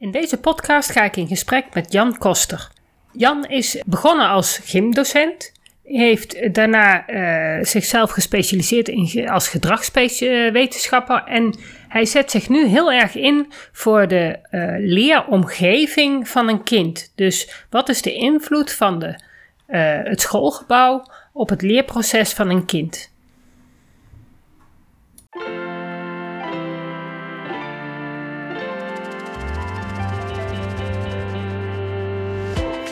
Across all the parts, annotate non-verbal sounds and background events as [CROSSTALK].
In deze podcast ga ik in gesprek met Jan Koster. Jan is begonnen als gymdocent, heeft daarna uh, zichzelf gespecialiseerd in, als gedragswetenschapper en hij zet zich nu heel erg in voor de uh, leeromgeving van een kind. Dus wat is de invloed van de, uh, het schoolgebouw op het leerproces van een kind?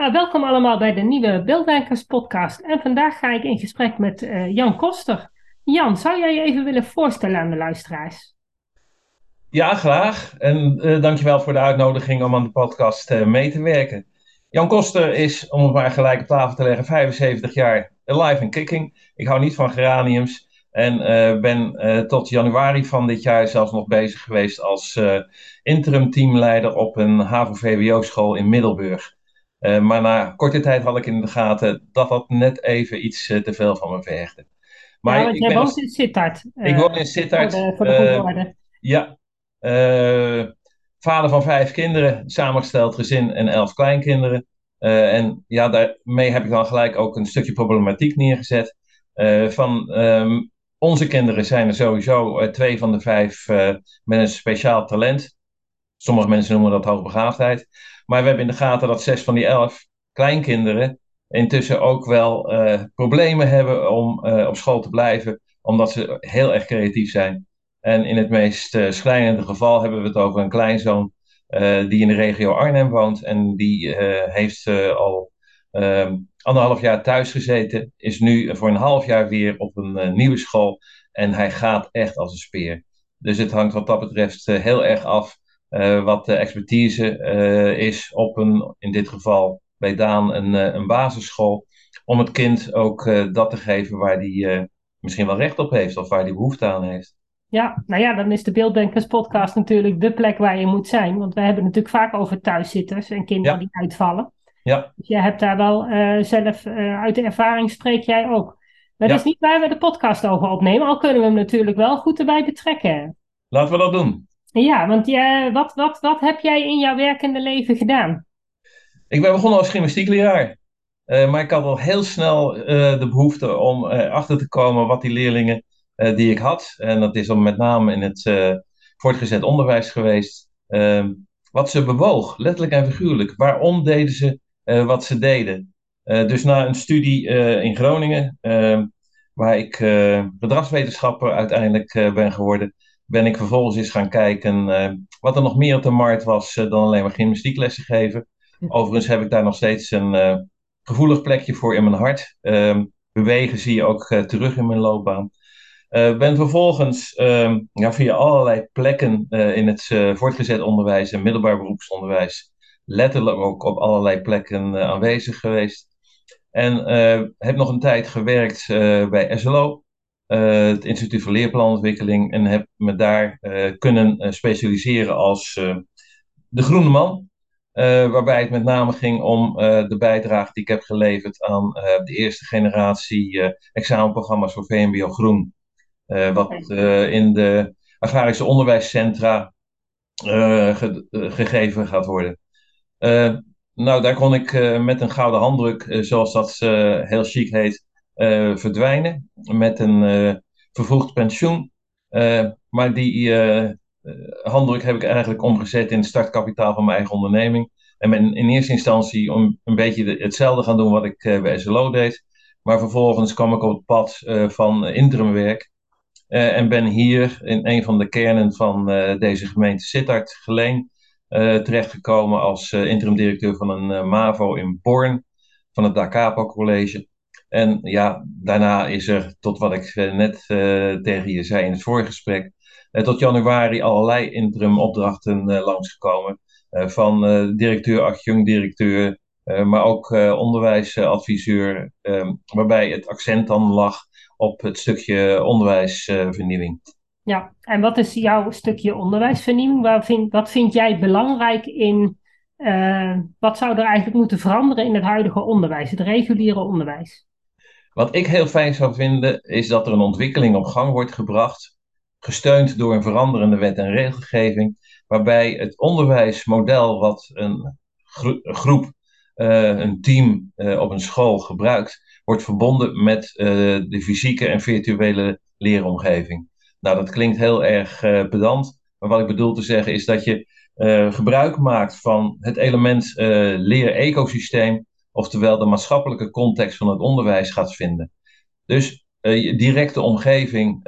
Nou, welkom allemaal bij de nieuwe Beelddenkers podcast. En vandaag ga ik in gesprek met uh, Jan Koster. Jan, zou jij je even willen voorstellen aan de luisteraars? Ja, graag. En uh, dankjewel voor de uitnodiging om aan de podcast uh, mee te werken. Jan Koster is, om het maar gelijk op tafel te leggen, 75 jaar alive en kicking. Ik hou niet van geraniums. En ben tot januari van dit jaar zelfs nog bezig geweest als interim teamleider op een HAVO-VWO-school in Middelburg. Uh, maar na korte tijd had ik in de gaten dat dat net even iets uh, te veel van me vergde. Maar ja, jij woont in Sittard. Ik woon in Sittard. Voor de, voor de goede orde. Ja. vader van vijf kinderen, samengesteld gezin en elf kleinkinderen. en ja, daarmee heb ik dan gelijk ook een stukje problematiek neergezet. van um, onze kinderen zijn er sowieso twee van de vijf met een speciaal talent. Sommige mensen noemen dat hoogbegaafdheid. Maar we hebben in de gaten dat zes van die elf kleinkinderen intussen ook wel uh, problemen hebben om uh, op school te blijven, omdat ze heel erg creatief zijn. En in het meest uh, schrijnende geval hebben we het over een kleinzoon die in de regio Arnhem woont. En die heeft al ehm, anderhalf jaar thuis gezeten, is nu voor een half jaar weer op een nieuwe school. En hij gaat echt als een speer. Dus het hangt wat dat betreft heel erg af uh, wat de expertise uh, is op een, in dit geval bij Daan, een, uh, een basisschool. Om het kind ook dat te geven waar die misschien wel recht op heeft of waar die behoefte aan heeft. Ja, nou ja, dan is de Beelddenkers podcast natuurlijk de plek waar je moet zijn. Want wij hebben het natuurlijk vaak over thuiszitters en kinderen die uitvallen. Ja. Dus jij hebt daar wel zelf, uit de ervaring spreek jij ook. Maar dat is niet waar we de podcast over opnemen, al kunnen we hem natuurlijk wel goed erbij betrekken. Laten we dat doen. Ja, want wat, wat, wat heb jij in jouw werkende leven gedaan? Ik ben begonnen als gymnastiekleraar. Uh, maar ik had al heel snel uh, de behoefte om uh, achter te komen wat die leerlingen die ik had, en dat is dan met name in het voortgezet onderwijs geweest, ehm, wat ze bewoog, letterlijk en figuurlijk. Waarom deden ze wat ze deden? dus na een studie in Groningen, ehm, waar ik gedragswetenschapper uiteindelijk ben geworden, ben ik vervolgens eens gaan kijken uh, wat er nog meer op de markt was uh, dan alleen maar gymnastieklessen geven. Overigens heb ik daar nog steeds een uh, gevoelig plekje voor in mijn hart. Ehm, bewegen zie je ook terug in mijn loopbaan. ben vervolgens ehm, ja, via allerlei plekken in het voortgezet onderwijs en middelbaar beroepsonderwijs letterlijk ook op allerlei plekken aanwezig geweest. En heb nog een tijd gewerkt bij SLO, uh, het Instituut voor Leerplanontwikkeling en heb me daar uh, kunnen uh, specialiseren als de groene man. waarbij het met name ging om de bijdrage die ik heb geleverd aan de eerste generatie examenprogramma's voor VMBO Groen. wat in de agrarische onderwijscentra ge gegeven gaat worden. nou, daar kon ik met een gouden handdruk, zoals dat heel chic heet, verdwijnen met een uh, vervroegd pensioen. Uh, maar die handdruk heb ik eigenlijk omgezet in startkapitaal van mijn eigen onderneming. En ben in eerste instantie om een beetje hetzelfde gaan doen wat ik bij SLO deed. Maar vervolgens kwam ik op het pad van interimwerk. en ben hier in een van de kernen van deze gemeente Sittard, Geleen, terechtgekomen als interim directeur van een MAVO in Born van het Da Capo College. En ja, daarna is er, tot wat ik net tegen je zei in het vorige gesprek, tot januari allerlei interim opdrachten langsgekomen. van directeur, adjunct directeur, maar ook onderwijsadviseur, ehm, waarbij het accent dan lag op het stukje onderwijsvernieuwing. Ja, en wat is jouw stukje onderwijsvernieuwing? Vind, wat vind jij belangrijk in, wat zou er eigenlijk moeten veranderen in het huidige onderwijs, het reguliere onderwijs? Wat ik heel fijn zou vinden, is dat er een ontwikkeling op gang wordt gebracht, gesteund door een veranderende wet en regelgeving, waarbij het onderwijsmodel wat een groep, uh, een team uh, op een school gebruikt, wordt verbonden met de fysieke en virtuele leeromgeving. Nou, dat klinkt heel erg pedant. Maar wat ik bedoel te zeggen is dat je gebruik maakt van het element leer-ecosysteem, oftewel de maatschappelijke context van het onderwijs gaat vinden. Dus je directe omgeving,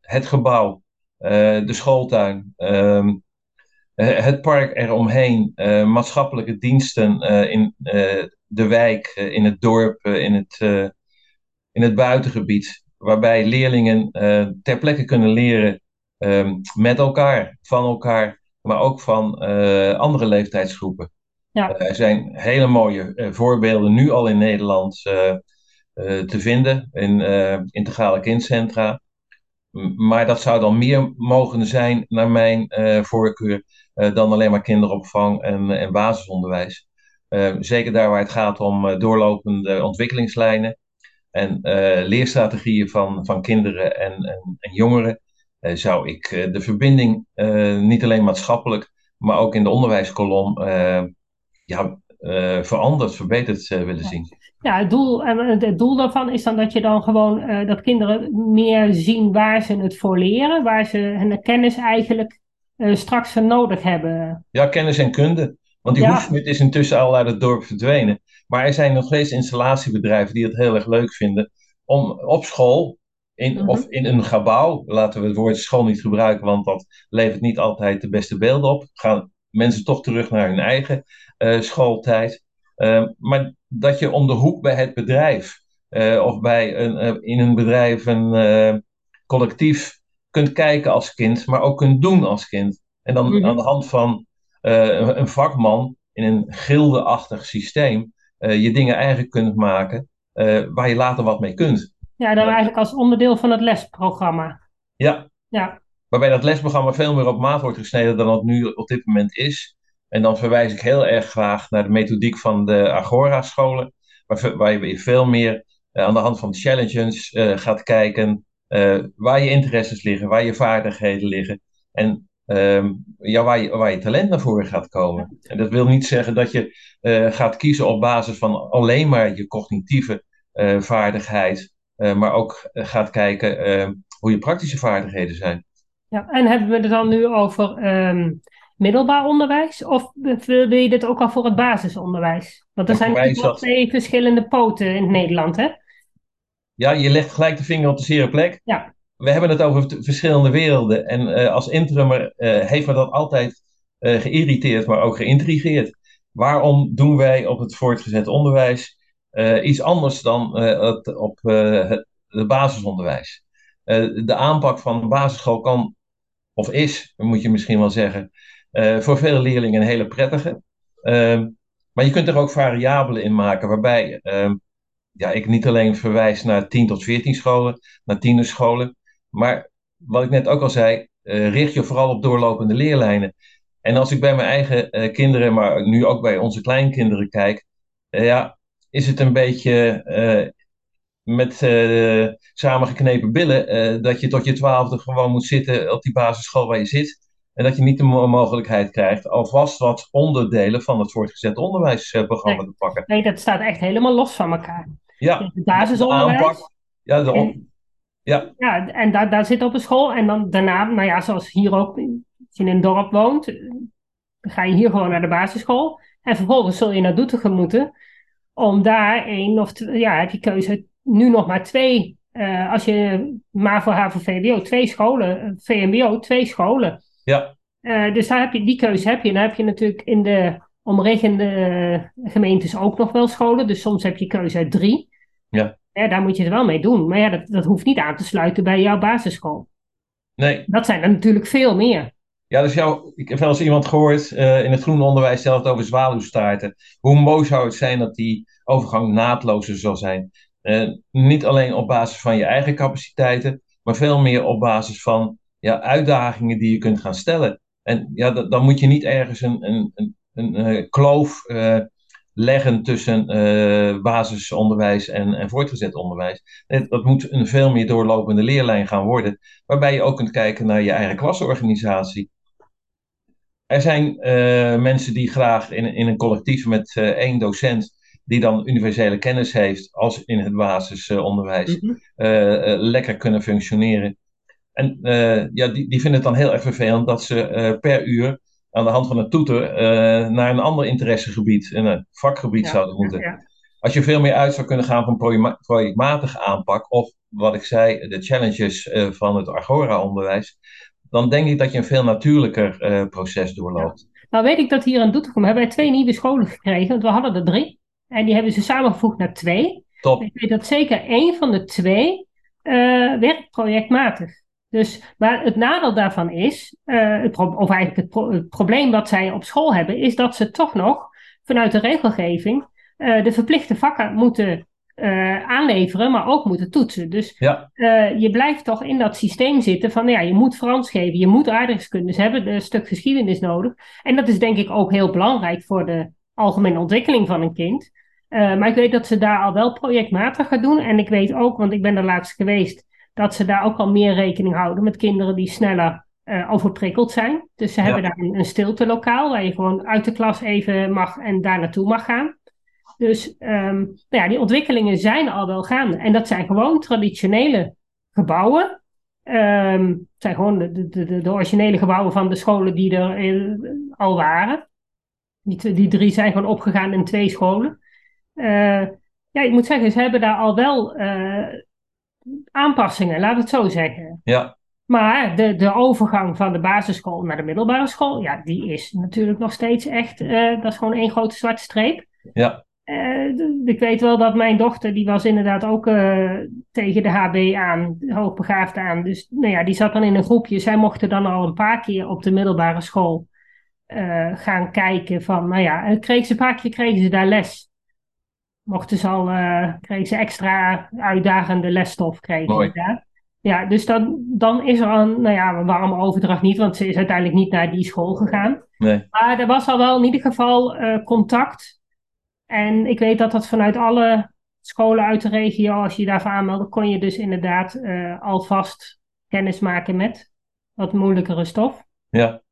het gebouw, de schooltuin, ehm, het park eromheen, maatschappelijke diensten in de wijk, in het dorp, in, het, in het buitengebied waarbij leerlingen ter plekke kunnen leren um, met elkaar, van elkaar, maar ook van andere leeftijdsgroepen. Uh, er zijn hele mooie voorbeelden nu al in Nederland te vinden in integrale kindcentra. Maar dat zou dan meer mogen zijn, naar mijn voorkeur, dan alleen maar kinderopvang en, en basisonderwijs. zeker daar waar het gaat om doorlopende ontwikkelingslijnen en leerstrategieën van, van kinderen en, en, en jongeren, zou ik de verbinding niet alleen maatschappelijk, maar ook in de onderwijskolom ja, veranderd, verbeterd willen zien. Ja, het doel, het doel daarvan is dan dat je dan gewoon dat kinderen meer zien waar ze het voor leren, waar ze hun kennis eigenlijk straks van nodig hebben. Ja, kennis en kunde. Want die ja. hoefsmid is intussen al uit het dorp verdwenen. Maar er zijn nog steeds installatiebedrijven die het heel erg leuk vinden om op school in, mhm. of in een gebouw, laten we het woord school niet gebruiken, want dat levert niet altijd de beste beelden op. Gaan mensen toch terug naar hun eigen uh, schooltijd. Uh, maar dat je om de hoek bij het bedrijf uh, of bij een, in een bedrijf een collectief kunt kijken als kind, maar ook kunt doen als kind. En dan mm -hmm. aan de hand van een vakman in een gildeachtig systeem je dingen eigenlijk kunt maken waar je later wat mee kunt. Ja, dan eigenlijk als onderdeel van het lesprogramma. Ja. ja. Waarbij dat lesprogramma veel meer op maat wordt gesneden dan het nu op dit moment is. En dan verwijs ik heel erg graag naar de methodiek van de Agora-scholen, waar, waar je veel meer uh, aan de hand van challenges gaat kijken waar je interesses liggen, waar je vaardigheden liggen. En um, ja, waar, je, talent naar voren gaat komen. En dat wil niet zeggen dat je gaat kiezen op basis van alleen maar je cognitieve vaardigheid, maar ook gaat kijken ehm, hoe je praktische vaardigheden zijn. Ja, en hebben we het dan nu over um, middelbaar onderwijs of wil je dit ook al voor het basisonderwijs? Want er zijn natuurlijk twee verschillende poten in Nederland, hè? Ja, je legt gelijk de vinger op de zere plek. Ja we hebben het over verschillende werelden. En uh, als interimmer uh, heeft me dat altijd uh, geïrriteerd, maar ook geïntrigeerd. Waarom doen wij op het voortgezet onderwijs iets anders dan het, op het, het basisonderwijs? de aanpak van de basisschool kan, of is, moet je misschien wel zeggen, voor vele leerlingen een hele prettige. Ehm, maar je kunt er ook variabelen in maken, waarbij ehm, ja, ik niet alleen verwijs naar 10 tot 14 scholen, naar tienerscholen, maar wat ik net ook al zei, uh, richt je vooral op doorlopende leerlijnen. En als ik bij mijn eigen uh, kinderen, maar nu ook bij onze kleinkinderen kijk, uh, ja, is het een beetje met samengeknepen billen dat je tot je twaalfde gewoon moet zitten op die basisschool waar je zit. En dat je niet de mo mogelijkheid krijgt alvast wat onderdelen van het voortgezet onderwijsprogramma nee, te pakken. Nee, dat staat echt helemaal los van elkaar. Ja, basisonderwijs. Aanpak, ja, de, en, ja. ja en daar, daar zit op een school. En dan daarna, nou ja, zoals hier ook, als je in een dorp woont, dan ga je hier gewoon naar de basisschool. En vervolgens zul je naar Doetinchem moeten. Om daar één of twee, ja, heb je keuze nu nog maar twee. Uh, als je maar voor HAVO VWO, twee scholen. VMBO, twee scholen. Ja. Uh, dus daar heb je, die keuze heb je. Dan heb je natuurlijk in de omringende gemeentes ook nog wel scholen. Dus soms heb je keuze uit drie. Ja. Ja, daar moet je het wel mee doen. Maar ja, dat, dat hoeft niet aan te sluiten bij jouw basisschool. Nee. Dat zijn er natuurlijk veel meer. Ja, dus jou, ik heb wel eens iemand gehoord uh, in het groene onderwijs zelf over zwaluwstaarten. Hoe mooi zou het zijn dat die overgang naadlozer zal zijn? Uh, niet alleen op basis van je eigen capaciteiten, maar veel meer op basis van ja, uitdagingen die je kunt gaan stellen. En ja, dan moet je niet ergens een, een, een, een uh, kloof leggen tussen basisonderwijs en, en voortgezet onderwijs. Dat moet een veel meer doorlopende leerlijn gaan worden, waarbij je ook kunt kijken naar je eigen klasorganisatie. Er zijn mensen die graag in, in een collectief met één docent die dan universele kennis heeft als in het basisonderwijs, mm lekker kunnen functioneren. En ja, die, die vinden het dan heel erg vervelend dat ze per uur aan de hand van een toeter naar een ander interessegebied, een vakgebied ja, zouden moeten. Ja, Als je veel meer uit zou kunnen gaan van projectmatige aanpak, of wat ik zei, de challenges van het Agora-onderwijs, dan denk ik dat je een veel natuurlijker proces doorloopt. Nou weet ik dat hier in Doetinchem hebben wij twee nieuwe scholen gekregen, want we hadden er drie. En die hebben ze samengevoegd naar twee. Top. Ik weet dat zeker één van de twee uh, werkt projectmatig. Dus, maar het nadeel daarvan is, uh, het of eigenlijk het, pro het, probleem wat zij op school hebben, is dat ze toch nog vanuit de regelgeving uh, de verplichte vakken moeten aanleveren, maar ook moeten toetsen. Dus ja. je blijft toch in dat systeem zitten van, ja, je moet Frans geven, je moet aardrijkskunde, ze hebben een stuk geschiedenis nodig. En dat is denk ik ook heel belangrijk voor de algemene ontwikkeling van een kind. Maar ik weet dat ze daar al wel projectmatig gaan doen. En ik weet ook, want ik ben er laatst geweest, dat ze daar ook al meer rekening houden met kinderen die sneller uh, overprikkeld zijn. Dus ze ja. hebben daar een, een stiltelokaal waar je gewoon uit de klas even mag en daar naartoe mag gaan. Dus um, nou ja, die ontwikkelingen zijn al wel gaande. En dat zijn gewoon traditionele gebouwen. Um, het zijn gewoon de, de, de, originele gebouwen van de scholen die er uh, al waren. Die, die drie zijn gewoon opgegaan in twee scholen. Uh, ja, ik moet zeggen, ze hebben daar al wel aanpassingen, laat het zo zeggen. Ja. Maar de, de overgang van de basisschool naar de middelbare school, ja, die is natuurlijk nog steeds echt, uh, dat is gewoon één grote zwarte streep. Ja. ik weet wel dat mijn dochter, die was inderdaad ook tegen de HB aan, hoogbegaafd aan. Dus nou ja, die zat dan in een groepje. Zij mochten dan al een paar keer op de middelbare school gaan kijken van, nou ja, kreeg ze een paar keer kregen ze daar les mochten ze al, uh, kregen ze extra uitdagende lesstof. Kregen. Ja, dus dan, dan is er een, nou ja, warme overdracht niet, want ze is uiteindelijk niet naar die school gegaan. Nee. Maar er was al wel in ieder geval uh, contact. En ik weet dat dat vanuit alle scholen uit de regio, als je je daarvoor aanmeldde, kon je dus inderdaad uh, alvast kennis maken met wat moeilijkere stof. Ja.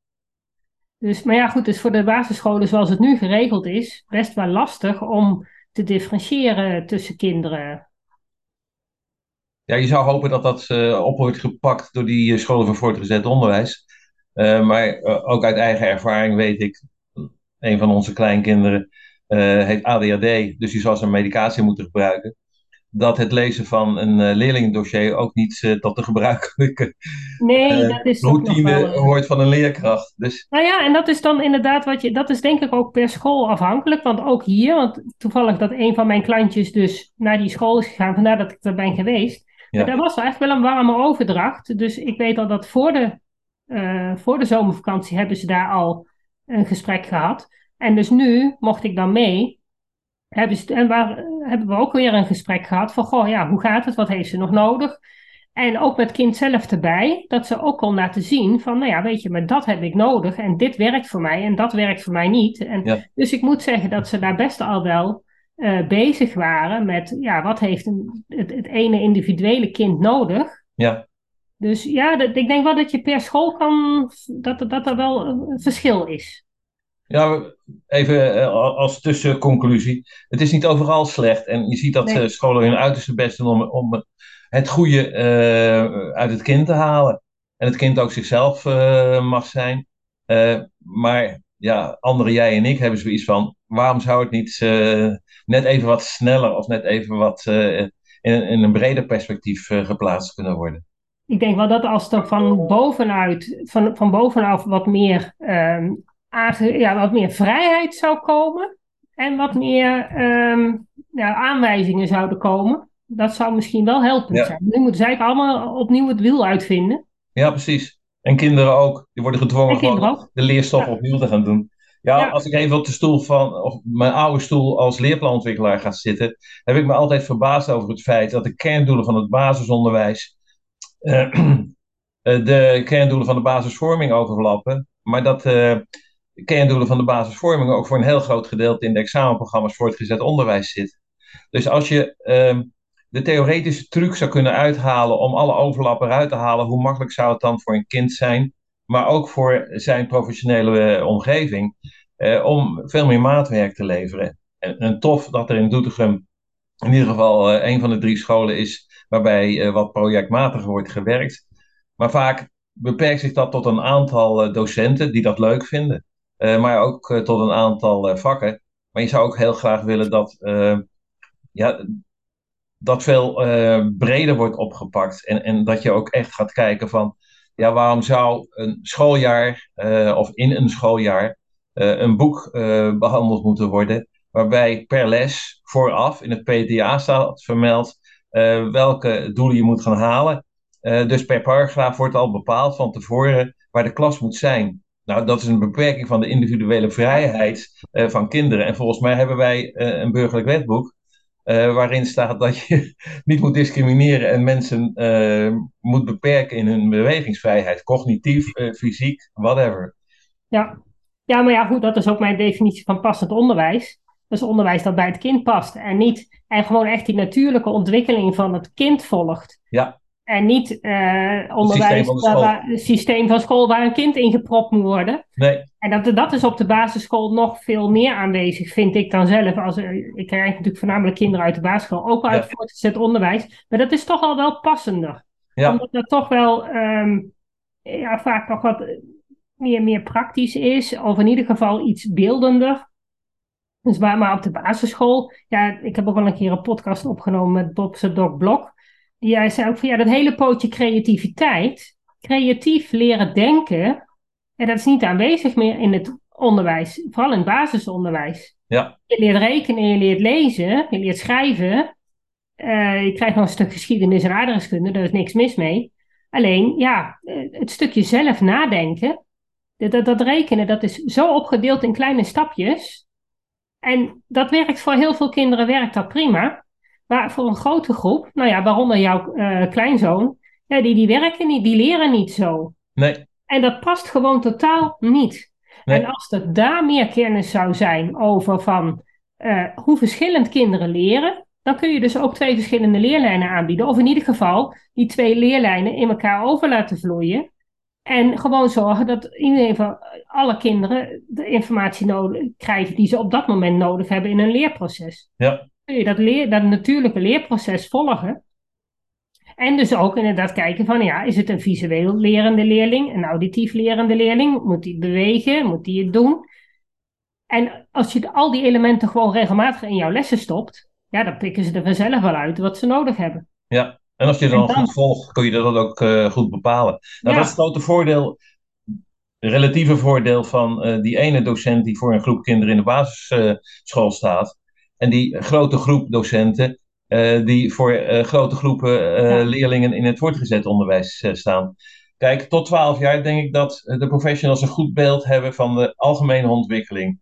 Dus, maar ja, goed, dus voor de basisscholen zoals het nu geregeld is, best wel lastig om te differentiëren tussen kinderen. Ja, je zou hopen dat dat uh, op wordt gepakt door die eh, scholen voor voortgezet onderwijs. Uh, maar ook uit eigen ervaring weet ik, een van onze kleinkinderen heeft ADHD, dus die zal zijn medicatie moeten gebruiken dat het lezen van een uh, leerlingendossier ook niet tot de gebruikelijke nee, uh, dat is routine hoort van een leerkracht. Dus... Nou ja, en dat is dan inderdaad wat je, dat is denk ik ook per school afhankelijk. Want ook hier, want toevallig dat een van mijn klantjes dus naar die school is gegaan, vandaar dat ik er ben geweest. Ja. Daar was echt wel een warme overdracht. Dus ik weet al dat voor de, voor de zomervakantie hebben ze daar al een gesprek gehad. En dus nu mocht ik dan mee hebben, ze, en waar, hebben we ook weer een gesprek gehad van, goh, ja, hoe gaat het? Wat heeft ze nog nodig? En ook met kind zelf erbij, dat ze ook kon laten zien van, nou ja, weet je, maar dat heb ik nodig en dit werkt voor mij en dat werkt voor mij niet. En, ja. Dus ik moet zeggen dat ze daar best al wel uh, bezig waren met, ja, wat heeft een, het, het ene individuele kind nodig? Ja. Dus ja, dat, ik denk wel dat je per school kan, dat, dat er wel een verschil is. Ja, even als tussenconclusie. Het is niet overal slecht. En je ziet dat nee. scholen hun uiterste best doen om, om het goede uh, uit het kind te halen. En het kind ook zichzelf uh, mag zijn. Uh, maar ja, anderen, jij en ik, hebben zoiets van: waarom zou het niet net even wat sneller of net even wat in, in, een breder perspectief geplaatst kunnen worden? Ik denk wel dat als er van bovenuit, van, van bovenaf wat meer ehm, ja, wat meer vrijheid zou komen en wat meer um, ja, aanwijzingen zouden komen. Dat zou misschien wel helpend Ja. zijn. Nu moeten zij eigenlijk allemaal opnieuw het wiel uitvinden. Ja, precies. En kinderen ook. Die worden gedwongen gewoon ook. de leerstof Ja. opnieuw te gaan doen. Ja, als ik even op de stoel van, of mijn oude stoel als leerplanontwikkelaar ga zitten, heb ik me altijd verbaasd over het feit dat de kerndoelen van het basisonderwijs eh, [CLEARS THROAT] eh, de kerndoelen van de basisvorming overlappen, maar dat eh, kerndoelen van de basisvorming ook voor een heel groot gedeelte in de examenprogramma's voortgezet onderwijs zit. Dus als je ehm, de theoretische truc zou kunnen uithalen om alle overlap eruit te halen, hoe makkelijk zou het dan voor een kind zijn, maar ook voor zijn professionele eh, omgeving, eh, om veel meer maatwerk te leveren. En, en tof dat er in Doetinchem in ieder geval eh, een van de drie scholen is waarbij wat projectmatiger wordt gewerkt. Maar vaak beperkt zich dat tot een aantal docenten die dat leuk vinden, maar ook eh, tot een aantal eh, vakken. Maar je zou ook heel graag willen dat eh, ja, dat veel eh, breder wordt opgepakt. En, en dat je ook echt gaat kijken van, ja, waarom zou een schooljaar eh, of in een schooljaar eh, een boek eh, behandeld moeten worden, waarbij per les vooraf in het PTA staat vermeld eh, welke doelen je moet gaan halen. Eh, dus per paragraaf wordt al bepaald van tevoren waar de klas moet zijn. Nou, dat is een beperking van de individuele vrijheid eh, van kinderen. En volgens mij hebben wij eh, een burgerlijk wetboek eh, waarin staat dat je [LAUGHS] niet moet discrimineren en mensen moet beperken in hun bewegingsvrijheid, cognitief, fysiek, whatever. Ja. ja, maar ja, goed, dat is ook mijn definitie van passend onderwijs. Dat is onderwijs dat bij het kind past. En, niet, en gewoon echt die natuurlijke ontwikkeling van het kind volgt. Ja. En niet eh, onderwijs, van de waar- het systeem van school waar een kind in gepropt moet worden. Nee, En dat, dat is op de basisschool nog veel meer aanwezig, vind ik dan zelf. Als, ik krijg natuurlijk voornamelijk kinderen uit de basisschool, ook uit Ja. voortgezet onderwijs. Maar dat is toch al wel passender. Ja. Omdat dat toch wel ehm, ja, vaak nog wat meer, meer praktisch is. Of in ieder geval iets beeldender. Dus waar, maar op de basisschool, ja, ik heb ook wel een keer een podcast opgenomen met Bob Doc Blok. Hij zei ook van ja, dat hele pootje creativiteit, creatief leren denken, en dat is niet aanwezig meer in het onderwijs, vooral in het basisonderwijs. Ja. Je leert rekenen, je leert lezen, je leert schrijven. Eh, je krijgt nog een stuk geschiedenis en aardrijkskunde, daar is niks mis mee. Alleen, ja, eh, het stukje zelf nadenken, dat, dat, dat rekenen, dat is zo opgedeeld in kleine stapjes. En dat werkt voor heel veel kinderen werkt dat prima. Maar voor een grote groep, nou ja, waaronder jouw eh, kleinzoon, ja, die, die werken niet, die leren niet zo. nee, En dat past gewoon totaal niet. Nee. En als er daar meer kennis zou zijn over van eh, hoe verschillend kinderen leren, dan kun je dus ook twee verschillende leerlijnen aanbieden. Of in ieder geval die twee leerlijnen in elkaar over laten vloeien. En gewoon zorgen dat in ieder geval alle kinderen de informatie nodig krijgen die ze op dat moment nodig hebben in hun leerproces. Ja. Kun je dat, leer, dat natuurlijke leerproces volgen. En dus ook inderdaad kijken van, ja, is het een visueel lerende leerling, een auditief lerende leerling? Moet die bewegen? Moet die het doen? En als je al die elementen gewoon regelmatig in jouw lessen stopt, ja, dan pikken ze er vanzelf wel uit wat ze nodig hebben. ja. En als je dan, dan- goed volgt, kun je dat ook eh, goed bepalen. Nou, Ja. dat is het grote voordeel, relatieve voordeel van eh, die ene docent die voor een groep kinderen in de basisschool staat. En die grote groep docenten eh, die voor eh, grote groepen eh, Ja. leerlingen in het voortgezet onderwijs staan. Kijk, tot 12 jaar denk ik dat de professionals een goed beeld hebben van de algemene ontwikkeling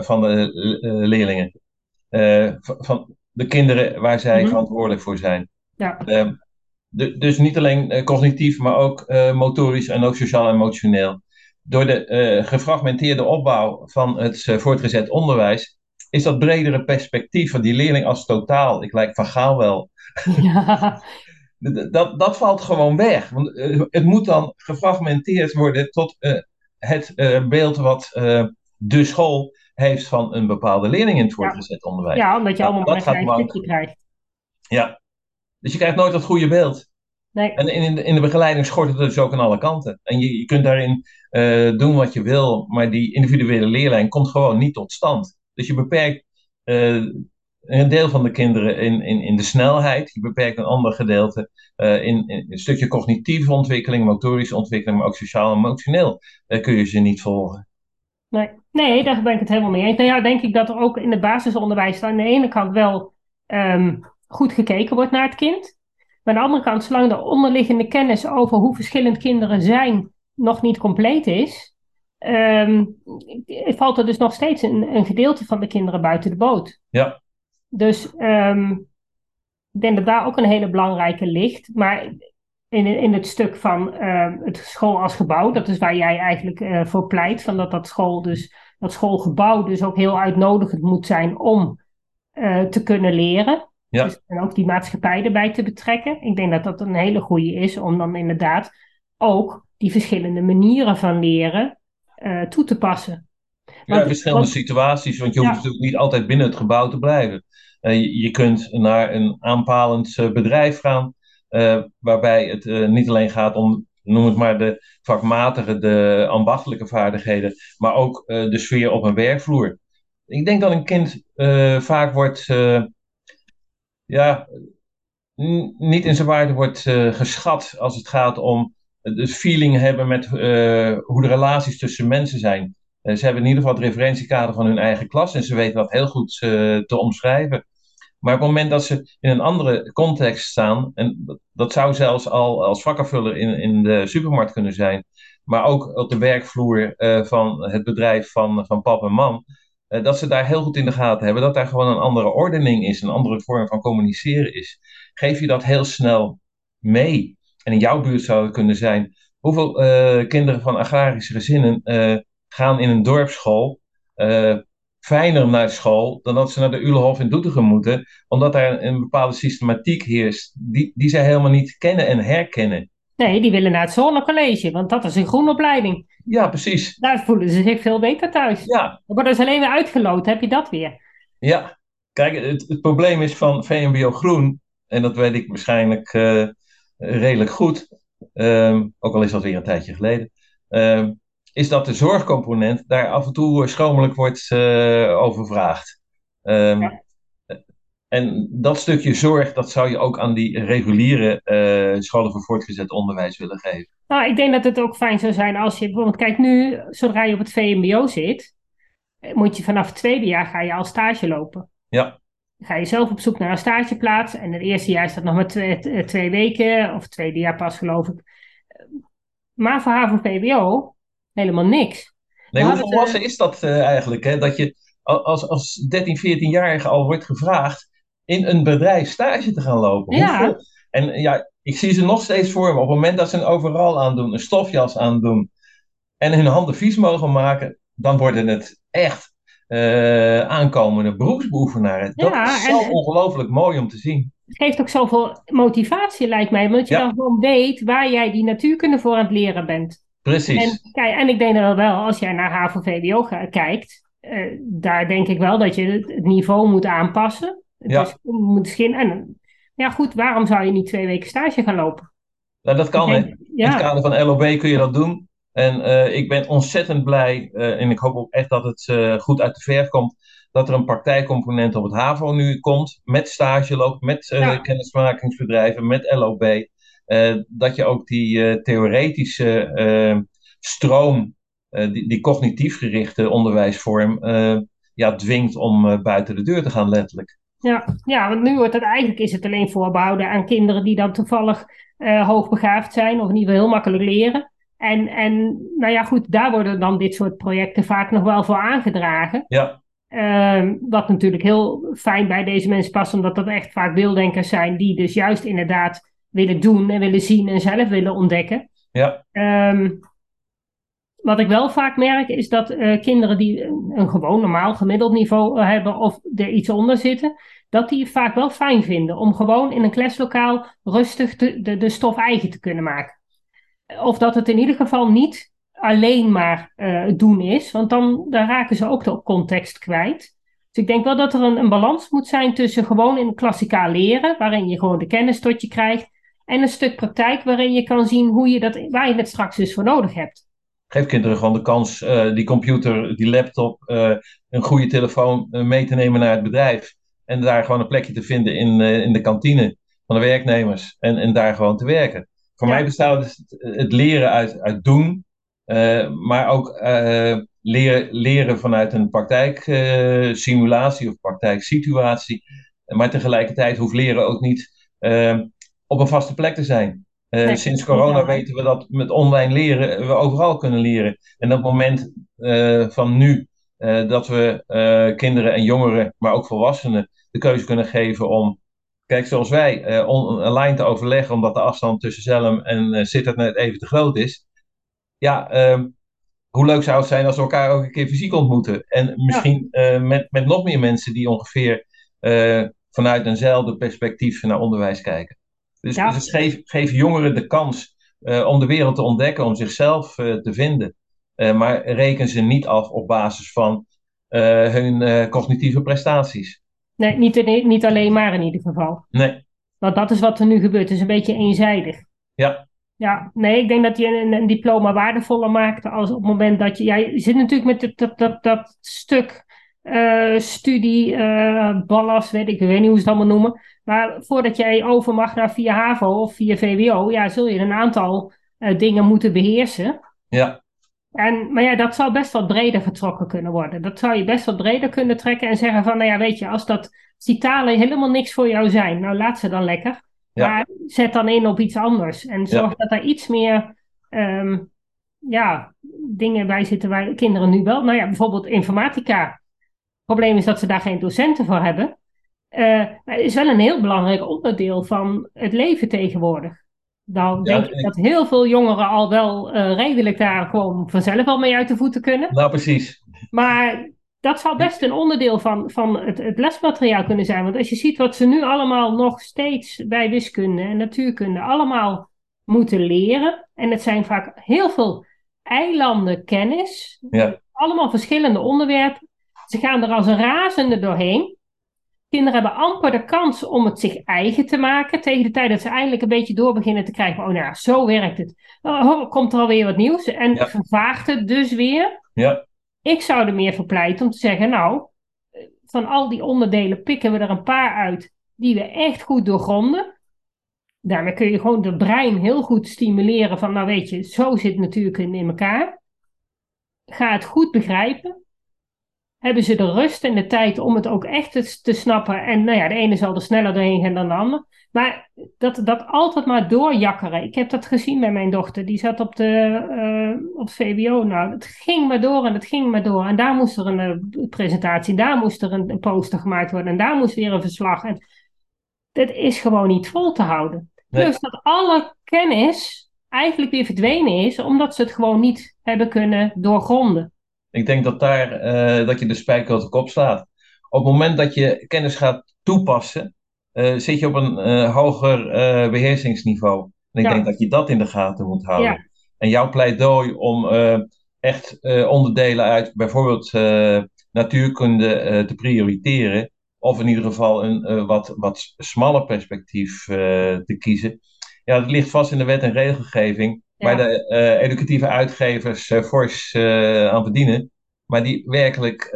van, de leerlingen. Van, de kinderen waar zij Mhm. verantwoordelijk voor zijn. Ja, Ehm, du- dus niet alleen cognitief, maar ook motorisch en ook sociaal-emotioneel. Door de gefragmenteerde opbouw van het voortgezet onderwijs is dat bredere perspectief van die leerling als totaal. Ik lijk van Gaal wel. ja, [LAUGHS] Dat, dat valt gewoon weg. Want eh, het moet dan gefragmenteerd worden tot eh, het eh, beeld wat de school heeft van een bepaalde leerling in het voortgezet onderwijs. ja omdat je allemaal maar dat een stukje krijgt. Ja. Dus je krijgt nooit dat goede beeld. Nee, En in de, in de begeleiding schort het dus ook aan alle kanten. En je, je kunt daarin doen wat je wil, maar die individuele leerlijn komt gewoon niet tot stand. Dus je beperkt eh, een deel van de kinderen in, in, in de snelheid, je beperkt een ander gedeelte eh, in, in een stukje cognitieve ontwikkeling, motorische ontwikkeling, maar ook sociaal en emotioneel eh, kun je ze niet volgen. nee, nee, daar ben ik het helemaal mee eens. Nou ja, denk ik dat er ook in het basisonderwijs aan de ene kant wel ehm, goed gekeken wordt naar het kind. Maar aan de andere kant, zolang de onderliggende kennis over hoe verschillend kinderen zijn nog niet compleet is, ehm, valt er dus nog steeds een, een, gedeelte van de kinderen buiten de boot. Ja. Dus ehm, ik denk dat daar ook een hele belangrijke ligt. Maar in, in het stuk van ehm, het school als gebouw, dat is waar jij eigenlijk uh, voor pleit, van dat dat school dus, dat schoolgebouw dus ook heel uitnodigend moet zijn om uh, te kunnen leren. Ja. Dus, en ook die maatschappij erbij te betrekken. Ik denk dat dat een hele goede is om dan inderdaad ook die verschillende manieren van leren uh, toe te passen. Ja, in verschillende situaties, want je hoeft natuurlijk niet altijd binnen het gebouw te blijven. Uh, je, je, kunt naar een aanpalend uh, bedrijf gaan, waarbij het niet alleen gaat om, noem het maar, de vakmatige, de ambachtelijke vaardigheden, maar ook de sfeer op een werkvloer. Ik denk dat een kind vaak wordt ja, niet in zijn waarde wordt geschat als het gaat om het feeling hebben met uh, hoe de relaties tussen mensen zijn. Uh, ze hebben in ieder geval het referentiekader van hun eigen klas en ze weten dat heel goed te omschrijven. Maar op het moment dat ze in een andere context staan, en dat, zou zelfs al als vakkenvuller in, in de supermarkt kunnen zijn, maar ook op de werkvloer van het bedrijf van, van pap en eh, dat ze daar heel goed in de gaten hebben, dat daar gewoon een andere ordening is, een andere vorm van communiceren is. Geef je dat heel snel mee. En in jouw buurt zou het kunnen zijn, hoeveel uh, kinderen van agrarische gezinnen uh, gaan in een dorpsschool fijner naar school dan dat ze naar de Ulehof in Doetinchem moeten, omdat daar een bepaalde systematiek heerst die, die zij helemaal niet kennen en herkennen. Nee, die willen naar het Zonnecollege, want dat is een groene opleiding. Ja, precies. Daar voelen ze zich veel beter thuis. Ja. Dan worden ze alleen weer uitgeloot, heb je dat weer. Ja, kijk, het, het probleem is van VMBO Groen, en dat weet ik waarschijnlijk uh, redelijk goed, um, ook al is dat weer een tijdje geleden, um, is dat de zorgcomponent daar af en toe schromelijk wordt uh, overvraagd. Um, ja. En dat stukje zorg, dat zou je ook aan die reguliere uh, scholen voor voortgezet onderwijs willen geven. Nou, ik denk dat het ook fijn zou zijn als je bijvoorbeeld, kijk nu, zodra je op het VMBO zit, moet je vanaf het tweede jaar ga je al stage lopen. Ja. Ga je zelf op zoek naar een stageplaats. En het eerste jaar is dat nog maar twee, twee weken, of tweede jaar pas geloof ik. Maar voor HAVO-VWO helemaal niks. Nee, hoe volwassen is dat uh, eigenlijk? Hè? Dat je als, als 13, 14-jarige al wordt gevraagd in een bedrijf stage te gaan lopen. Ja. En ja, ik zie ze nog steeds voor me. Op het moment dat ze een overal aandoen, een stofjas aandoen en hun handen vies mogen maken, dan worden het echt uh, aankomende beroepsbeoefenaren. Dat is zo en... ongelooflijk mooi om te zien. Het geeft ook zoveel motivatie, lijkt mij, omdat je ja. dan gewoon weet waar jij die natuurkunde voor aan het leren bent. Precies. En, kijk, en ik denk dat wel, als jij naar HAVO-VWO kijkt, uh, daar denk ik wel dat je het niveau moet aanpassen. Ja. Dus geen, en ja, goed, waarom zou je niet twee weken stage gaan lopen? Nou, dat kan, hè. In het kader van LOB kun je dat doen. En uh, ik ben ontzettend blij, uh, en ik hoop ook echt dat het uh, goed uit de verf komt, dat er een praktijkcomponent op het HAVO nu komt, met stageloop, met ja. kennismakingsbedrijven, met LOB. dat je ook die theoretische stroom, die, die, cognitief gerichte onderwijsvorm, ja, dwingt om buiten de deur te gaan, letterlijk. Ja, ja, want nu wordt het eigenlijk is het alleen voorbehouden aan kinderen die dan toevallig hoogbegaafd zijn of in ieder geval heel makkelijk leren. En, en nou ja, goed, daar worden dan dit soort projecten vaak nog wel voor aangedragen. Ja. Uh, wat natuurlijk heel fijn bij deze mensen past, omdat dat echt vaak beelddenkers zijn die dus juist inderdaad willen doen en willen zien en zelf willen ontdekken. Ja. Um, wat ik wel vaak merk is dat uh, kinderen die een, een, gewoon normaal gemiddeld niveau hebben of er iets onder zitten, dat die het vaak wel fijn vinden om gewoon in een klaslokaal rustig te, de, de stof eigen te kunnen maken. Of dat het in ieder geval niet alleen maar uh, doen is, want dan, dan raken ze ook de context kwijt. Dus ik denk wel dat er een, een balans moet zijn tussen gewoon in klassikaal leren, waarin je gewoon de kennis tot je krijgt, en een stuk praktijk waarin je kan zien hoe je dat, waar je het straks dus voor nodig hebt. Geef kinderen gewoon de kans uh, die computer, die laptop, uh, een goede telefoon mee te nemen naar het bedrijf. En daar gewoon een plekje te vinden in, in de kantine van de werknemers. En, en daar gewoon te werken. Voor ja. mij bestaat het, het, leren uit, uit doen, maar ook leren, leren vanuit een praktijksimulatie of praktijksituatie. Maar tegelijkertijd hoeft leren ook niet op een vaste plek te zijn. sinds corona weten we dat met online leren we overal kunnen leren. En op het moment van nu dat we kinderen en jongeren, maar ook volwassenen, de keuze kunnen geven om Kijk, zoals wij, uh, online te overleggen omdat de afstand tussen Zelm en uh, Sittard net even te groot is. Ja, ehm, hoe leuk zou het zijn als we elkaar ook een keer fysiek ontmoeten. En misschien uh, met, met nog meer mensen die ongeveer vanuit eenzelfde perspectief naar onderwijs kijken. Dus, ja. dus geef, geef jongeren de kans om de wereld te ontdekken, om zichzelf te vinden. maar reken ze niet af op basis van hun cognitieve prestaties. Nee, niet, niet alleen maar in ieder geval. Nee. Want dat is wat er nu gebeurt. Het is een beetje eenzijdig. Ja. Ja, nee, ik denk dat je een, een diploma waardevoller maakt als op het moment dat je... Jij zit natuurlijk met dat, dat, dat, stuk uh, studie, uh, ballast, weet ik, ik weet niet hoe ze het allemaal noemen. Maar voordat jij over mag naar via HAVO of via VWO, ja, zul je een aantal uh, dingen moeten beheersen. Ja. En, maar ja, dat zou best wat breder getrokken kunnen worden. Dat zou je best wat breder kunnen trekken en zeggen van, nou ja, weet je, als, dat, die talen helemaal niks voor jou zijn, nou laat ze dan lekker. Maar zet dan in op iets anders. En zorg dat er iets meer um, ja, dingen bij zitten waar kinderen nu wel. Nou ja, bijvoorbeeld informatica. Het probleem is dat ze daar geen docenten voor hebben. Uh, het is wel een heel belangrijk onderdeel van het leven tegenwoordig. Dan denk ik dat heel veel jongeren al wel uh, redelijk daar gewoon vanzelf al mee uit de voeten kunnen. Nou, precies. Maar dat zou best een onderdeel van, van het, het, lesmateriaal kunnen zijn. Want als je ziet wat ze nu allemaal nog steeds bij wiskunde en natuurkunde allemaal moeten leren. En het zijn vaak heel veel eilanden kennis. Ja. Allemaal verschillende onderwerpen. Ze gaan er als een razende doorheen. Kinderen hebben amper de kans om het zich eigen te maken. Tegen de tijd dat ze eindelijk een beetje door beginnen te krijgen. Oh, nou ja, zo werkt het. Oh, komt er alweer wat nieuws. En ja. vervaagt het dus weer. Ja. Ik zou er meer voor pleiten om te zeggen: Nou, van al die onderdelen pikken we er een paar uit. die we echt goed doorgronden. Daarmee kun je gewoon het brein heel goed stimuleren. Van, nou weet je, zo zit natuurkunde in elkaar. Ga het goed begrijpen hebben ze de rust en de tijd om het ook echt te snappen. En nou ja, de ene zal er sneller doorheen gaan dan de ander. Maar dat, dat altijd maar doorjakkeren. Ik heb dat gezien bij mijn dochter. Die zat op, de, uh, op VWO. Nou, het ging maar door en het ging maar door. En daar moest er een uh, presentatie, daar moest er een, poster gemaakt worden. En daar moest weer een verslag. En dat is gewoon niet vol te houden. Plus dat alle kennis eigenlijk weer verdwenen is, omdat ze het gewoon niet hebben kunnen doorgronden. Ik denk dat daar uh, dat je de spijker op de kop slaat. Op het moment dat je kennis gaat toepassen, uh, zit je op een uh, hoger beheersingsniveau. En ik denk dat je dat in de gaten moet houden. Ja. En jouw pleidooi om echt onderdelen uit bijvoorbeeld natuurkunde te prioriteren, of in ieder geval een wat, wat smaller perspectief te kiezen, ja, dat ligt vast in de wet en regelgeving waar de uh, educatieve uitgevers uh, fors uh, aan verdienen, maar die werkelijk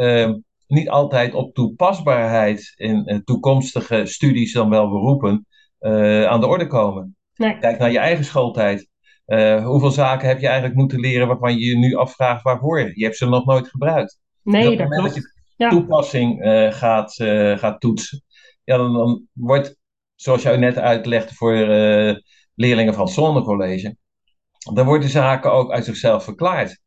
niet altijd op toepasbaarheid in toekomstige studies, dan wel beroepen, aan de orde komen. Nee. Kijk naar je eigen schooltijd. hoeveel zaken heb je eigenlijk moeten leren waarvan je je nu afvraagt waarvoor? Je hebt ze nog nooit gebruikt. Nee, dus op het moment dat je ja. toepassing gaat, gaat toetsen, ja, dan, dan wordt, zoals jij net uitlegde voor leerlingen van zonnecollege, dan worden zaken ook uit zichzelf verklaard.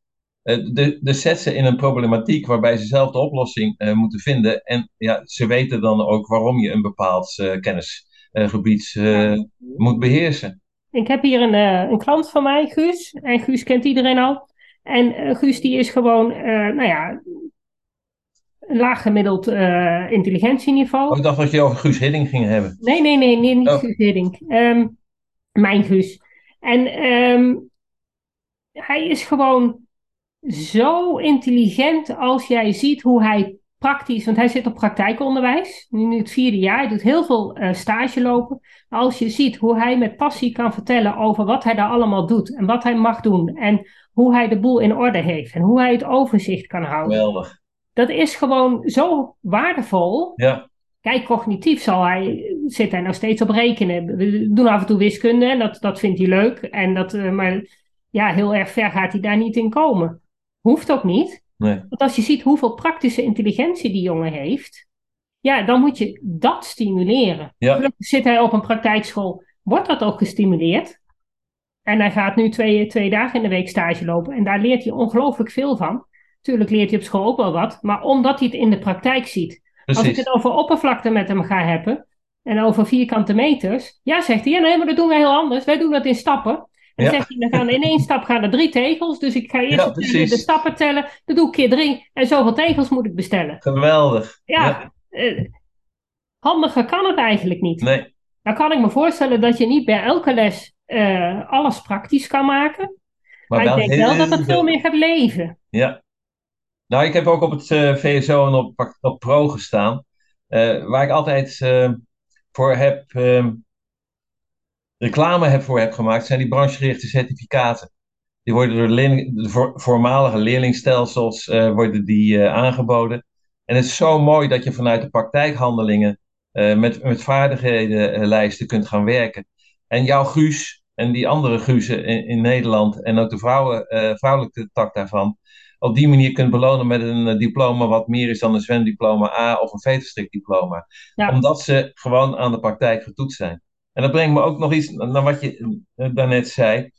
Uh, de, de zet ze in een problematiek waarbij ze zelf de oplossing uh, moeten vinden. En ja, ze weten dan ook waarom je een bepaald uh, kennisgebied moet beheersen. Ik heb hier een, een klant van mij, Guus. En Guus kent iedereen al. En Guus die is gewoon, nou ja, een laag gemiddeld intelligentieniveau. Oh, ik dacht dat je over Guus Hidding ging hebben. Nee, nee, nee, nee niet oh. Guus Hidding. Um, mijn Guus. En um, hij is gewoon zo intelligent als jij ziet hoe hij praktisch, want hij zit op praktijkonderwijs, nu het vierde jaar, hij doet heel veel uh, stage lopen. Als je ziet hoe hij met passie kan vertellen over wat hij daar allemaal doet en wat hij mag doen en hoe hij de boel in orde heeft en hoe hij het overzicht kan houden. Geweldig. Dat is gewoon zo waardevol. Ja. Kijk, cognitief zal hij, zit hij nog steeds op rekenen. We doen af en toe wiskunde en dat, dat vindt hij leuk. En dat, uh, maar ja, heel erg ver gaat hij daar niet in komen. Hoeft ook niet. Nee. Want als je ziet hoeveel praktische intelligentie die jongen heeft, Ja, dan moet je dat stimuleren. Ja. Zit hij op een praktijkschool, wordt dat ook gestimuleerd. En hij gaat nu twee, twee dagen in de week stage lopen. En daar leert hij ongelooflijk veel van. Tuurlijk leert hij op school ook wel wat. Maar omdat hij het in de praktijk ziet. Als ik het over oppervlakte met hem ga hebben. En over vierkante meters. Ja, zegt hij. Ja, nee, maar dat doen wij heel anders. Wij doen dat in stappen. En dan Ja. zegt hij, dan gaan in één stap gaan er drie tegels. Dus ik ga eerst Ja, de- stappen tellen. Dan doe ik keer drie. En zoveel tegels moet ik bestellen. Geweldig. Ja, eh, handiger kan het eigenlijk niet. Nee, Dan kan ik me voorstellen dat je niet bij elke les eh, alles praktisch kan maken. Maar, maar, ik denk wel dat het veel meer gaat leven. Ja. Nou, ik heb ook op het eh, VSO en op, op Pro gestaan. eh, waar ik altijd eh, voor heb, ehm, reclame heb voor heb gemaakt, zijn die branchegerichte certificaten. Die worden door de, voormalige leerlingstelsels worden die, aangeboden. En het is zo mooi dat je vanuit de praktijkhandelingen eh, met, met vaardighedenlijsten kunt gaan werken. En jouw Guus en die andere Guusen in, in Nederland en ook de vrouwen, vrouwelijke tak daarvan, op die manier kunt belonen met een eh, diploma wat meer is dan een zwemdiploma A of een veterstrikdiploma. Ja. Omdat ze gewoon aan de praktijk getoetst zijn. En dat brengt me ook nog iets naar wat je eh, daarnet zei.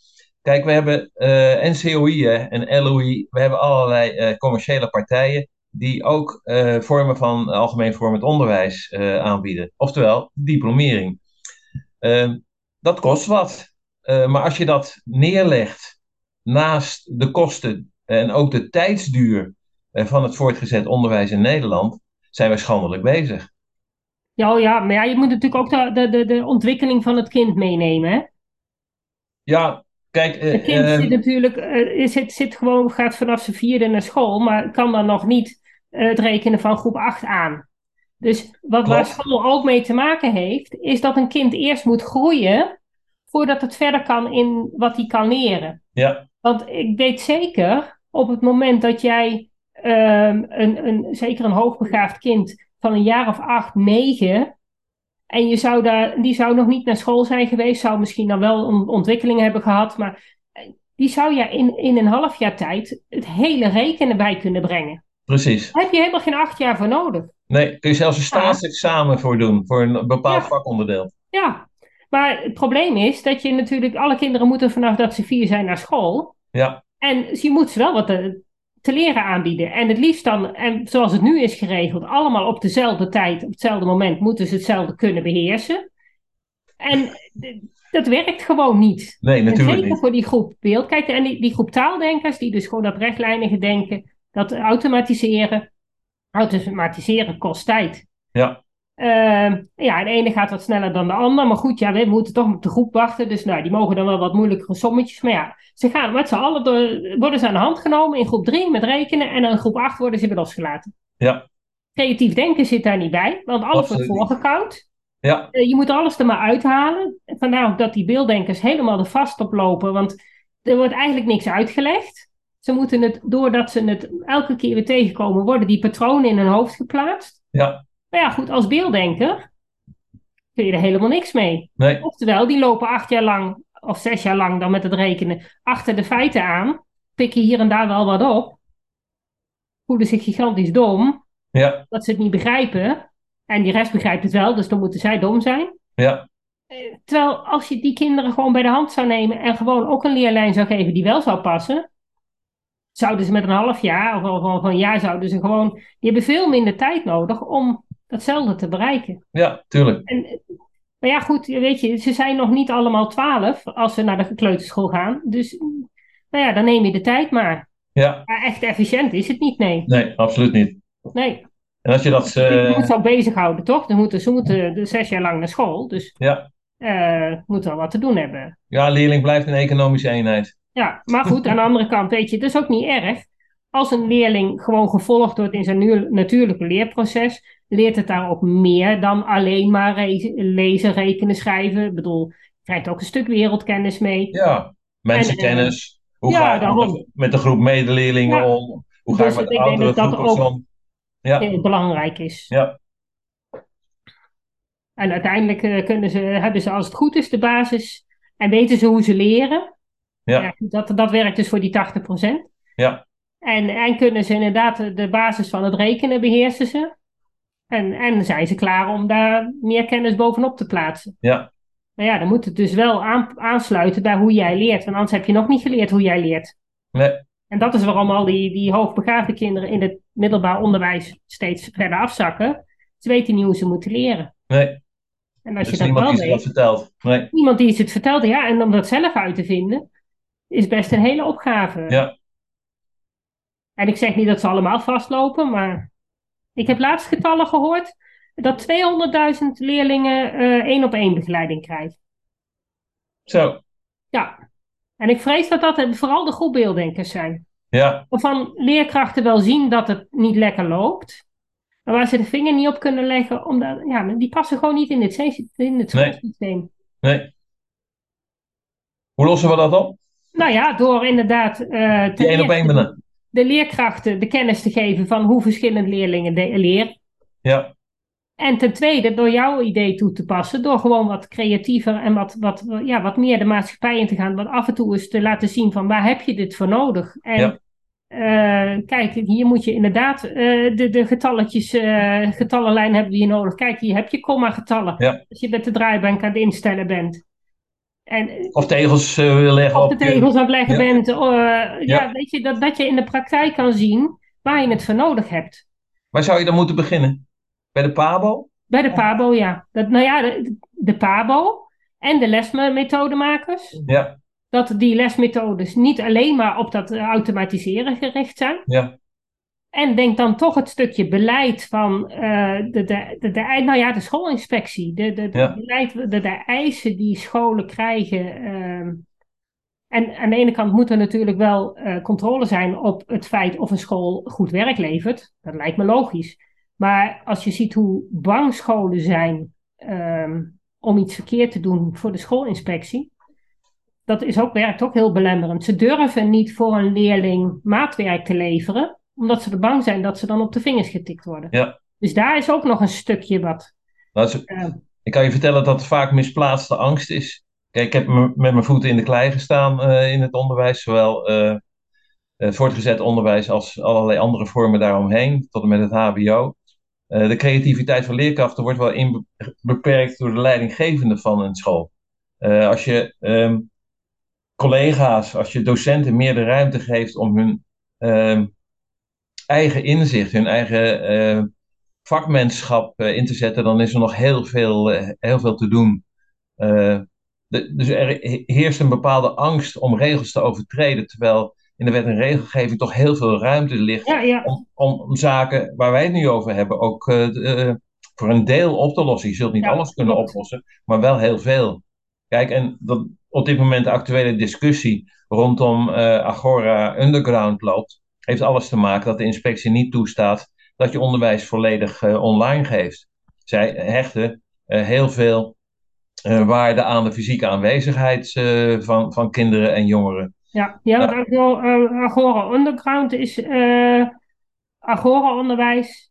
Kijk, we hebben eh, NCOI hè, en LOI, we hebben allerlei eh, commerciële partijen die ook eh, vormen van algemeen vormend onderwijs eh, aanbieden. Oftewel, diplomering. Eh, dat kost wat. Eh, maar als je dat neerlegt naast de kosten en ook de tijdsduur eh, van het voortgezet onderwijs in Nederland, zijn we schandelijk bezig. Ja, oh ja, maar ja, je moet natuurlijk ook de, de, de, ontwikkeling van het kind meenemen. Hè? Ja, kijk, eh, Het kind eh, zit natuurlijk, eh, zit, zit gewoon, gaat vanaf zijn vierde naar school, maar kan dan nog niet eh, het rekenen van groep 8 aan. Dus wat waar school ook mee te maken heeft, is dat een kind eerst moet groeien voordat het verder kan in wat hij kan leren. ja, Want ik weet zeker, op het moment dat jij ehm, een, een, zeker een hoogbegaafd kind van een jaar of acht, negen, en je zou daar, die zou nog niet naar school zijn geweest, zou misschien dan wel een ontwikkeling hebben gehad, maar eh, die zou je in, in een half jaar tijd het hele rekenen bij kunnen brengen. precies. Daar heb je helemaal geen acht jaar voor nodig. Nee, kun je zelfs een staatsexamen voor doen, voor een bepaald Ja. vakonderdeel. Ja, maar het probleem is dat je natuurlijk, alle kinderen moeten vanaf dat ze vier zijn naar school. Ja, En je moet ze wel wat te, te leren aanbieden. En het liefst dan, en zoals het nu is geregeld, allemaal op dezelfde tijd, op hetzelfde moment, moeten ze hetzelfde kunnen beheersen. En dat werkt gewoon niet. nee, En natuurlijk zeker niet. voor die groep beeld. Kijk, en die, die groep taaldenkers, die dus gewoon dat rechtlijnige denken, dat automatiseren. Automatiseren kost tijd. Ja, Ehm, ja, de ene gaat wat sneller dan de ander. Maar goed, ja, we moeten toch op de groep wachten. Dus nou, die mogen dan wel wat moeilijkere sommetjes. Maar ja, ze gaan met z'n allen door, worden ze aan de hand genomen in groep 3 met rekenen. En in groep 8 worden ze weer losgelaten. ja, Creatief denken zit daar niet bij, want alles Absoluut wordt voorgekoud. ja, Eh, je moet alles er maar uithalen. Vandaar ook dat die beelddenkers helemaal er vast op lopen. Want er wordt eigenlijk niks uitgelegd. Ze moeten het, doordat ze het elke keer weer tegenkomen, worden die patronen in hun hoofd geplaatst. ja. Maar ja, goed, als beelddenker kun je er helemaal niks mee. Nee, Oftewel, die lopen acht jaar lang, of zes jaar lang dan met het rekenen, achter de feiten aan. Pikken hier en daar wel wat op. Voelen zich gigantisch dom, ja, dat ze het niet begrijpen. En die rest begrijpt het wel, dus dan moeten zij dom zijn. ja, Eh, Terwijl als je die kinderen gewoon bij de hand zou nemen en gewoon ook een leerlijn zou geven die wel zou passen, zouden ze met een half jaar of, of, of een jaar zouden ze gewoon, die hebben veel minder tijd nodig om datzelfde te bereiken. ja, tuurlijk. En, eh, maar ja, goed, weet je, ze zijn nog niet allemaal twaalf als ze naar de kleuterschool gaan. Dus, nou ja, dan neem je de tijd maar. Ja, Maar echt efficiënt is het niet, nee. nee, absoluut niet. Nee. En als je dat, Je eh, moet ze ook bezighouden, toch? Ze moeten, ze moeten de zes jaar lang naar school, dus ja, eh moeten wel wat te doen hebben. ja, leerling blijft een economische eenheid. Ja, maar goed, aan de andere kant, weet je, het is ook niet erg. Als een leerling gewoon gevolgd wordt in zijn natuurlijke leerproces, leert het daar ook meer dan alleen maar re- lezen, rekenen, schrijven. Ik bedoel, je krijgt ook een stuk wereldkennis mee. Ja, mensenkennis. Hoe ja, ga ik met de, met de groep medeleerlingen Ja. om? Hoe ga Dus ik met ik denk oudere dat dat groepen ook-? Ja, Heel belangrijk is. ja, En uiteindelijk eh, kunnen ze, hebben ze, als het goed is, de basis en weten ze hoe ze leren. ja, dat, dat werkt dus voor die 80%. ja, En, en kunnen ze inderdaad de, de basis van het rekenen beheersen ze. En, en zijn ze klaar om daar meer kennis bovenop te plaatsen. Ja. Maar ja, dan moet het dus wel aan, aansluiten bij hoe jij leert. Want anders heb je nog niet geleerd hoe jij leert. Nee. En dat is waarom al die, die hoogbegaafde kinderen in het middelbaar onderwijs steeds verder afzakken. Ze weten niet hoe ze moeten leren. Nee. En als je dat wel weet, vertelt. Nee. iemand die het vertelt, ja, en om dat zelf uit te vinden, is best een hele opgave. Ja. En ik zeg niet dat ze allemaal vastlopen, maar ik heb laatst getallen gehoord dat 200.000 leerlingen eh, één op één begeleiding krijgen. Zo. Ja. En ik vrees dat dat eh, vooral de groepbeelddenkers zijn. Ja. Waarvan leerkrachten wel zien dat het niet lekker loopt. Maar waar ze de vinger niet op kunnen leggen, omdat, ja, die passen gewoon niet in het, in het Nee. schoolsysteem. Nee. Hoe lossen we dat op? Nou ja, door inderdaad eh, Die één op één. De leerkrachten de kennis te geven van hoe verschillend leerlingen leren. Ja. En ten tweede door jouw idee toe te passen, door gewoon wat creatiever en wat, wat, ja, wat meer de maatschappij in te gaan. Wat af en toe eens te laten zien van waar heb je dit voor nodig? En Ja. eh, kijk, hier moet je inderdaad eh, de, de getalletjes, eh, getallenlijn hebben we hier nodig. Kijk, hier heb je komma-getallen. Ja. Als je met de draaibank aan het instellen bent. En Of tegels eh, willen leggen of op de je- tegels aan het leggen Ja. bent. eh, ja, Ja. weet je, dat, dat je in de praktijk kan zien waar je het voor nodig hebt. Waar zou je dan moeten beginnen? Bij de PABO? Bij de PABO, ja. Dat, nou ja, de, de PABO en de lesmethodemakers. Ja. Dat die lesmethodes niet alleen maar op dat eh, automatiseren gericht zijn. Ja. En denk dan toch het stukje beleid van eh, de, de, de, de, nou ja, de schoolinspectie. De, de, de, Ja. beleid, de, de eisen die scholen krijgen. ehm. en aan de ene kant moet er natuurlijk wel eh, controle zijn op het feit of een school goed werk levert. Dat lijkt me logisch. Maar als je ziet hoe bang scholen zijn ehm, om iets verkeerd te doen voor de schoolinspectie. Dat is ook, werkt ook heel belemmerend. Ze durven niet voor een leerling maatwerk te leveren omdat ze er bang zijn dat ze dan op de vingers getikt worden. Ja. Dus daar is ook nog een stukje wat. Nou, is- eh, ik kan je vertellen dat het vaak misplaatste angst is. Kijk, ik heb met mijn voeten in de klei gestaan eh, in het onderwijs, zowel eh, voortgezet onderwijs als allerlei andere vormen daaromheen, tot en met het HBO. De creativiteit van leerkrachten wordt wel in beperkt door de leidinggevende van een school. Als je ehm, collega's, als je docenten meer de ruimte geeft om hun ehm, eigen inzicht, hun eigen eh, vakmanschap eh, in te zetten, dan is er nog heel veel, eh, heel veel te doen. De- dus er he- heerst een bepaalde angst om regels te overtreden, terwijl in de wet en regelgeving toch heel veel ruimte ligt ja, ja, om, om, zaken waar wij het nu over hebben ook voor een deel op te lossen. Je zult niet Ja, alles kunnen klopt. oplossen, maar wel heel veel. Kijk, en dat op dit moment de actuele discussie rondom Agora Underground loopt, heeft alles te maken dat de inspectie niet toestaat dat je onderwijs volledig eh, online geeft. Zij hechten eh, heel veel eh, waarde aan de fysieke aanwezigheid van, van kinderen en jongeren. ja. ja want Agora, eh, Agora Underground is eh Agora-onderwijs.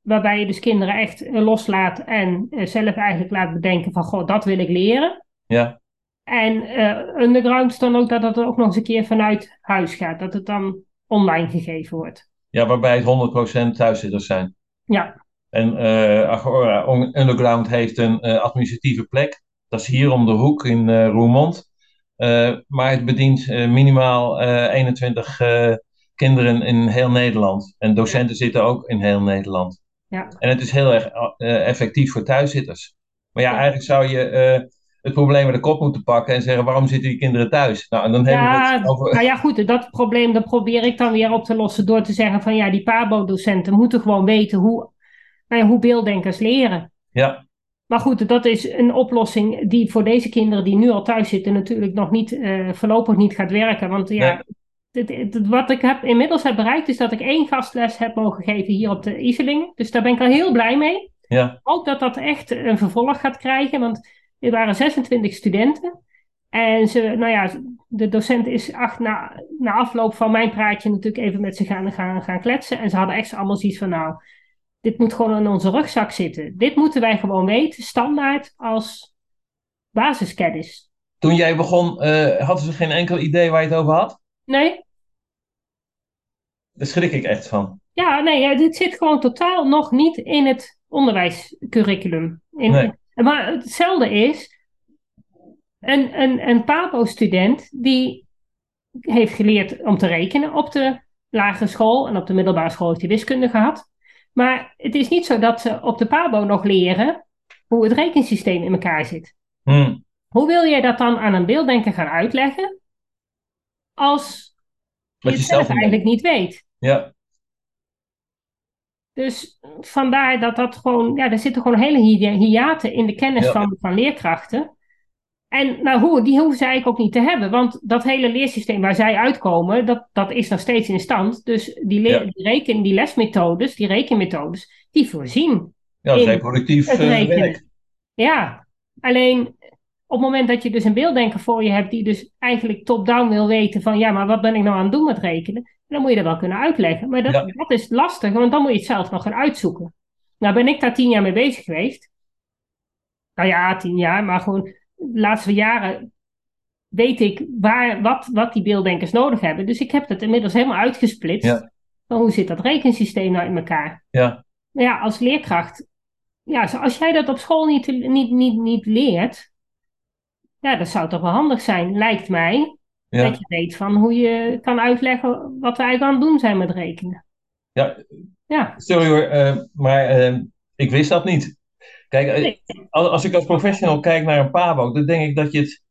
Waarbij je dus kinderen echt loslaat en zelf eigenlijk laat bedenken van, goh, dat wil ik leren. Ja, En underground is dan ook dat het ook nog eens een keer vanuit huis gaat. Dat het dan online gegeven wordt. ja waarbij het 100% thuiszitters zijn. Ja, En eh, Agora Underground heeft een eh, administratieve plek. Dat is hier om de hoek in eh, Roermond. Maar het bedient minimaal eh, 21 eh, kinderen in heel Nederland. En docenten zitten ook in heel Nederland. ja. En het is heel erg effectief voor thuiszitters. Maar ja, Ja. eigenlijk zou je het probleem met de kop moeten pakken en zeggen: waarom zitten die kinderen thuis? Nou, en dan hebben we Ja, het over. nou ja, goed, dat probleem dat probeer ik dan weer op te lossen door te zeggen van ja, die PABO-docenten moeten gewoon weten hoe, nou ja, hoe beelddenkers leren. Ja, Maar goed, dat is een oplossing die voor deze kinderen die nu al thuis zitten natuurlijk nog niet, eh, voorlopig niet gaat werken. Want ja, dit- dit- wat ik heb, inmiddels heb bereikt is dat ik één gastles heb mogen geven hier op de Iselingen. Dus daar ben ik al heel blij mee. ja, Ook dat dat echt een vervolg gaat krijgen, want er waren 26 studenten. En ze, nou ja, de docent is acht, na, na afloop van mijn praatje natuurlijk even met ze gaan, gaan, gaan kletsen. En ze hadden echt allemaal zoiets van, nou, dit moet gewoon in onze rugzak zitten. Dit moeten wij gewoon weten, standaard als basiskennis. toen jij begon, eh, hadden ze geen enkel idee waar je het over had? Nee? Daar schrik ik echt van. Ja, nee, dit zit gewoon totaal nog niet in het onderwijscurriculum. In, Nee. Maar hetzelfde is, een, een, een PABO-student die heeft geleerd om te rekenen op de lagere school en op de middelbare school heeft hij wiskunde gehad. Maar het is niet zo dat ze op de PABO nog leren hoe het rekensysteem in elkaar zit. Hm. Hoe wil jij dat dan aan een beelddenker gaan uitleggen als je Wat het je zelf eigenlijk niet weet? Ja, Dus vandaar dat dat gewoon, ja, er zitten gewoon hele hi- hiaten in de kennis Ja. van, van leerkrachten. En nou, hoe, die hoeven ze eigenlijk ook niet te hebben, want dat hele leersysteem waar zij uitkomen, dat, dat is nog steeds in stand. Dus die, Ja. die, reken, die lesmethodes, die rekenmethodes, die voorzien ja dat is reproductief eh, werk. Ja, alleen op het moment dat je dus een beelddenker voor je hebt die dus eigenlijk top-down wil weten van ja, maar wat ben ik nou aan het doen met rekenen? Dan moet je dat wel kunnen uitleggen. Maar dat, Ja. dat is lastig, want dan moet je het zelf nog gaan uitzoeken. Nou ben ik daar tien jaar mee bezig geweest. Nou ja, tien jaar, maar gewoon de laatste jaren weet ik waar, wat, wat die beelddenkers nodig hebben. Dus ik heb het inmiddels helemaal uitgesplitst. Ja. Van hoe zit dat rekensysteem nou in elkaar? Ja, Maar ja, als leerkracht, ja, als jij dat op school niet, niet, niet, niet leert, ja, dat zou toch wel handig zijn, lijkt mij, ja. dat je weet van hoe je kan uitleggen wat we eigenlijk aan het doen zijn met rekenen. Ja. Ja, Sorry hoor, eh, maar eh, ik wist dat niet. Kijk, eh, Nee. als, als ik als professional kijk naar een PABO, dan denk ik dat je het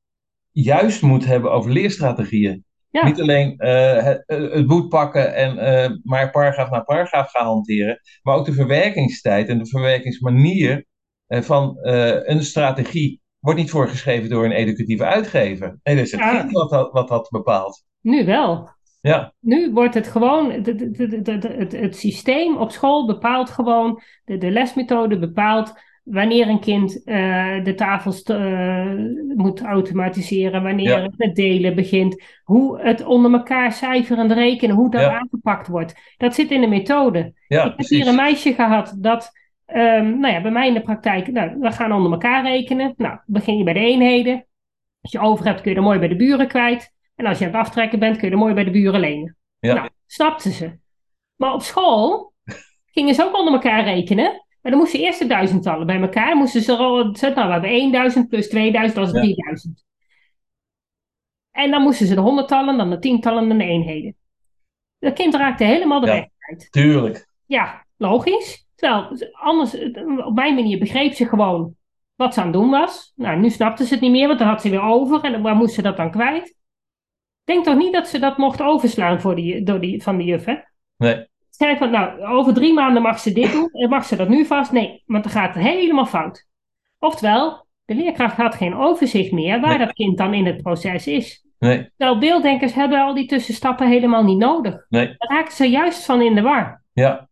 juist moet hebben over leerstrategieën. ja, Niet alleen het, het boek pakken en maar paragraaf na paragraaf gaan hanteren, maar ook de verwerkingstijd en de verwerkingsmanier van een strategie wordt niet voorgeschreven door een educatieve uitgever. Nee, dat is het Ja. kind wat dat, wat dat bepaalt. nu wel. Ja, Nu wordt het gewoon, de- het, het systeem op school bepaalt gewoon, de, de lesmethode bepaalt wanneer een kind eh, de tafels te- eh, moet automatiseren, wanneer Ja. het met delen begint, hoe het onder elkaar cijferend rekenen, hoe dat Ja. aangepakt wordt. Dat zit in de methode. ja Ik heb precies. hier een meisje gehad dat, ehm, nou ja, bij mij in de praktijk, nou, we gaan onder elkaar rekenen. Nou, begin je bij de eenheden. Als je over hebt, kun je er mooi bij de buren kwijt. En als je aan het aftrekken bent, kun je er mooi bij de buren lenen. Ja. Nou, snapten ze. Maar op school [LAUGHS] gingen ze ook onder elkaar rekenen. Maar dan moesten ze eerst de duizendtallen bij elkaar. Dan moesten ze er nou, we hebben 1000 plus 2000, dat is Ja. 3000. En dan moesten ze de honderdtallen, dan de tientallen en de eenheden. Dat kind raakte helemaal de Ja. weg kwijt. Tuurlijk. Ja, logisch. Terwijl anders, op mijn manier begreep ze gewoon wat ze aan het doen was. Nou, nu snapte ze het niet meer, want dan had ze weer over. En waar moest ze dat dan kwijt? Denk toch niet dat ze dat mocht overslaan voor die, door die, van de juf, hè? Nee. Zei van, nou, over drie maanden mag ze dit doen. En mag ze dat nu vast? Nee, want dan gaat het helemaal fout. Oftewel, de leerkracht had geen overzicht meer waar Nee. dat kind dan in het proces is. Nee. Terwijl beelddenkers hebben al die tussenstappen helemaal niet nodig. Nee. Daar raken ze juist van in de war. Ja.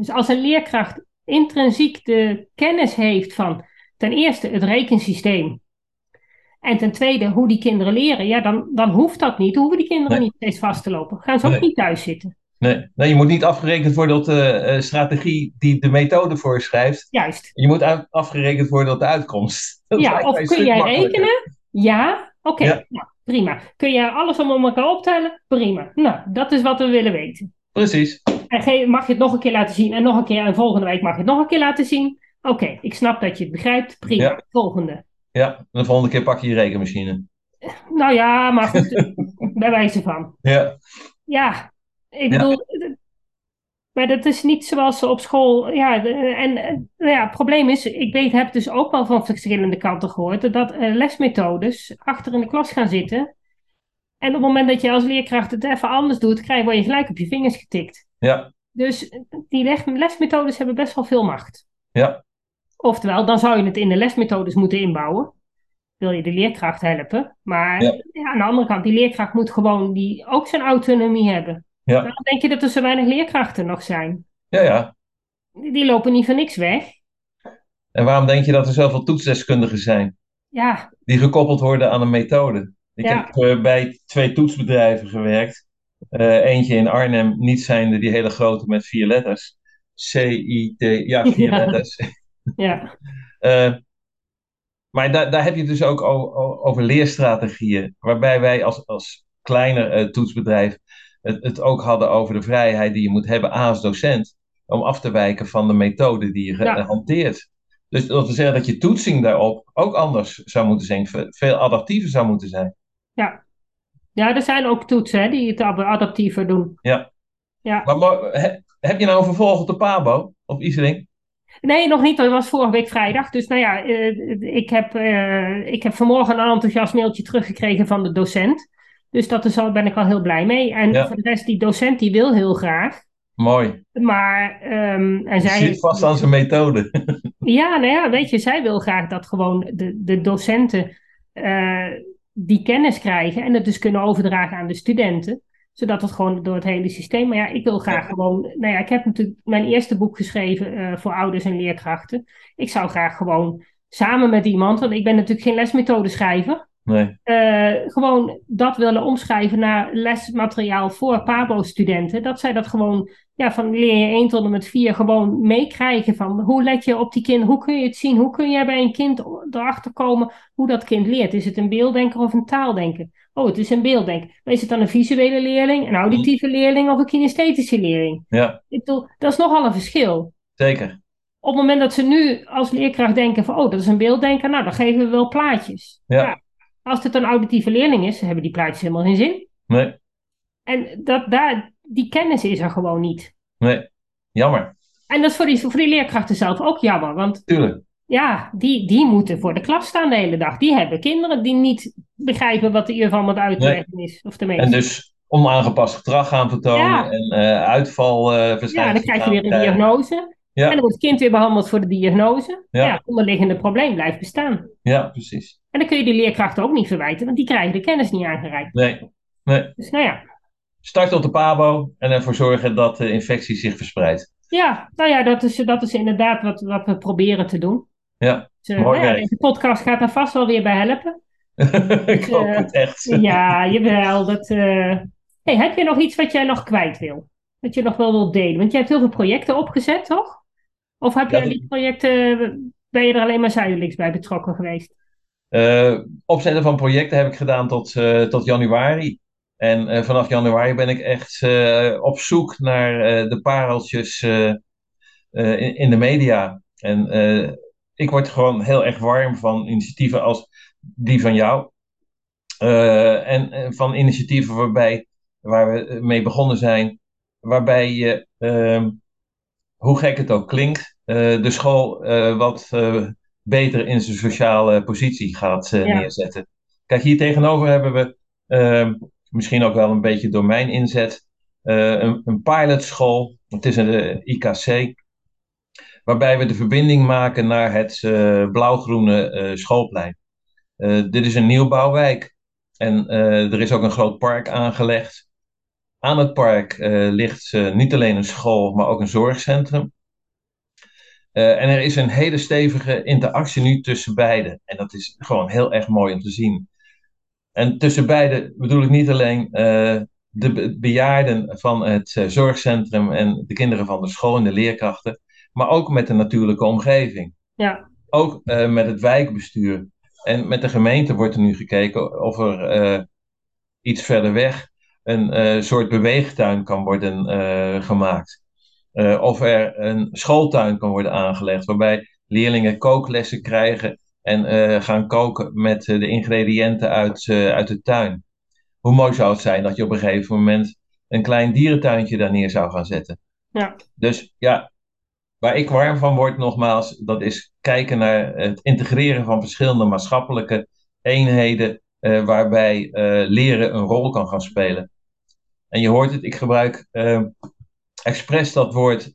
Dus als een leerkracht intrinsiek de kennis heeft van ten eerste het rekensysteem en ten tweede hoe die kinderen leren, ja, dan, dan hoeft dat niet. Dan hoeven die kinderen Nee. niet steeds vast te lopen. Gaan ze ook niet thuis zitten. Nee. nee, je moet niet afgerekend worden op de eh, strategie die de methode voorschrijft. Juist. Je moet uit- afgerekend worden op de uitkomst. [LAUGHS] Dat Ja, of kun jij rekenen? Ja. Oké, Ja. nou, prima. Kun je alles om elkaar optellen? Prima. Nou, dat is wat we willen weten. Precies. En mag je het nog een keer laten zien en nog een keer en volgende week mag je het nog een keer laten zien? Oké, ik snap dat je het begrijpt. Prima. Ja. Volgende. Ja, de volgende keer pak je je rekenmachine. Nou ja, maar goed, [LAUGHS] bij wijze van. Ja, Ja, ik bedoel, maar dat is niet zoals ze op school. Ja, en eh, nou ja, het probleem is, ik weet, heb dus ook wel van verschillende kanten gehoord dat eh, lesmethodes achter in de klas gaan zitten. En op het moment dat je als leerkracht het even anders doet, krijg, word je gelijk op je vingers getikt. Ja, Dus die lesmethodes hebben best wel veel macht. ja, Oftewel, dan zou je het in de lesmethodes moeten inbouwen. Wil je de leerkracht helpen. Maar Ja. ja, aan de andere kant, die leerkracht moet gewoon die, ook zijn autonomie hebben. ja, Waarom denk je dat er zo weinig leerkrachten nog zijn? ja, ja. Die die lopen niet voor niks weg. En waarom denk je dat er zoveel toetsdeskundigen zijn? Ja, Die gekoppeld worden aan een methode. Ik Ja. heb bij twee toetsbedrijven gewerkt. Eh, eentje in Arnhem, niet zijnde die hele grote met vier letters. C-I-T, ja, [LAUGHS] vier Ja. letters. ja, [LAUGHS] Eh, maar daar, daar heb je dus ook over leerstrategieën. Waarbij wij als, als kleiner eh, toetsbedrijf het, het ook hadden over de vrijheid die je moet hebben als docent. om af te wijken van de methode die je Ja. hanteert. Dus dat wil zeggen dat je toetsing daarop ook anders zou moeten zijn, ve- veel adaptiever zou moeten zijn. Ja. Ja, er zijn ook toetsen hè, die het ad- adaptiever doen. Ja. Ja. Maar, maar he- heb je nou een vervolg op de Pabo? Of Iseling? Nee, nog niet. Dat was vorige week vrijdag. Dus nou ja, eh, ik, heb, eh, ik heb vanmorgen een enthousiast mailtje teruggekregen van de docent. Dus dat is al, ben ik al heel blij mee. En Ja. voor de rest, die docent die wil heel graag. Mooi. Maar, ehm en zij... zit vast aan zijn methode. [LAUGHS] Ja, nou ja, weet je, zij wil graag dat gewoon de, de docenten eh, die kennis krijgen en het dus kunnen overdragen aan de studenten. Zodat het gewoon door het hele systeem. Maar ja, ik wil graag gewoon. Nou ja, ik heb natuurlijk mijn eerste boek geschreven eh, voor ouders en leerkrachten. Ik zou graag gewoon samen met iemand, want ik ben natuurlijk geen lesmethodeschrijver. Nee. eh, gewoon dat willen omschrijven naar lesmateriaal voor PABO-studenten. Dat zij dat gewoon ja, van leer je 1 tot en met 4 gewoon meekrijgen van hoe let je op die kind, hoe kun je het zien, hoe kun je bij een kind erachter komen hoe dat kind leert. Is het een beelddenker of een taaldenker? Oh, het is een beelddenker. Maar is het dan een visuele leerling, een auditieve leerling of een kinesthetische leerling? Ja, Ik bedoel, dat is nogal een verschil. zeker. Op het moment dat ze nu als leerkracht denken van, oh, dat is een beelddenker, nou, dan geven we wel plaatjes. Ja. Als het een auditieve leerling is, hebben die plaatjes helemaal geen zin. Nee, En dat, daar, die kennis is er gewoon niet. nee. Jammer. En dat is voor die, voor die leerkrachten zelf ook jammer. Want Tuurlijk. ja, die, die moeten voor de klas staan de hele dag. Die hebben kinderen die niet begrijpen wat de allemaal aan het Nee. uitleggen is. Of de. En dus onaangepast gedrag gaan vertonen Ja. en eh uitval eh ja, dan krijg je weer een diagnose. Ja. En dan wordt het kind weer behandeld voor de diagnose. Ja. Ja. het onderliggende probleem blijft bestaan. Ja, precies. En dan kun je die leerkrachten ook niet verwijten, want die krijgen de kennis niet aangereikt. Nee. nee. Dus nou ja, Start op de PABO en ervoor zorgen dat de infectie zich verspreidt. ja nou ja, dat is, dat is inderdaad wat, wat we proberen te doen. Ja, Dus, eh, Mooi nou ja, deze podcast gaat daar vast wel weer bij helpen. [LAUGHS] ik hoop eh, het echt. Ja, jawel. Dat, hey, heb je nog iets wat jij nog kwijt wil? Dat je nog wel wilt delen? Want je hebt heel veel projecten opgezet, toch? Of heb je Ja, die projecten, ben je er alleen maar zijdelings bij betrokken geweest? Eh, opzetten van projecten heb ik gedaan tot, eh, tot januari. En eh, vanaf januari ben ik echt op zoek naar de pareltjes in, in de media. En ik word gewoon heel erg warm van initiatieven als die van jou. En van initiatieven waarbij, waar we mee begonnen zijn, waarbij je, ehm, hoe gek het ook klinkt, de school wat beter in zijn sociale positie gaat eh, Ja. neerzetten. Kijk, hier tegenover hebben we, ehm, misschien ook wel een beetje door mijn inzet, eh, een, een pilotschool. Het is een eh, IKC, waarbij we de verbinding maken naar het blauw-groene schoolplein. Dit is een nieuwbouwwijk en er is ook een groot park aangelegd. Aan het park ligt niet alleen een school, maar ook een zorgcentrum. Eh, en er is een hele stevige interactie nu tussen beiden. En dat is gewoon heel erg mooi om te zien. En tussen beiden bedoel ik niet alleen eh, de be- bejaarden van het eh, zorgcentrum en de kinderen van de school en de leerkrachten, maar ook met de natuurlijke omgeving. Ja, Ook met het wijkbestuur. En met de gemeente wordt er nu gekeken of er iets verder weg een soort beweegtuin kan worden gemaakt. Eh, of er een schooltuin kan worden aangelegd, waarbij leerlingen kooklessen krijgen en eh, gaan koken met eh, de ingrediënten uit, uit de tuin. Hoe mooi zou het zijn dat je op een gegeven moment een klein dierentuintje daar neer zou gaan zetten. ja, Dus ja, waar ik warm van word, nogmaals, dat is kijken naar het integreren van verschillende maatschappelijke eenheden, waarbij leren een rol kan gaan spelen. En je hoort het, ik gebruik expres dat woord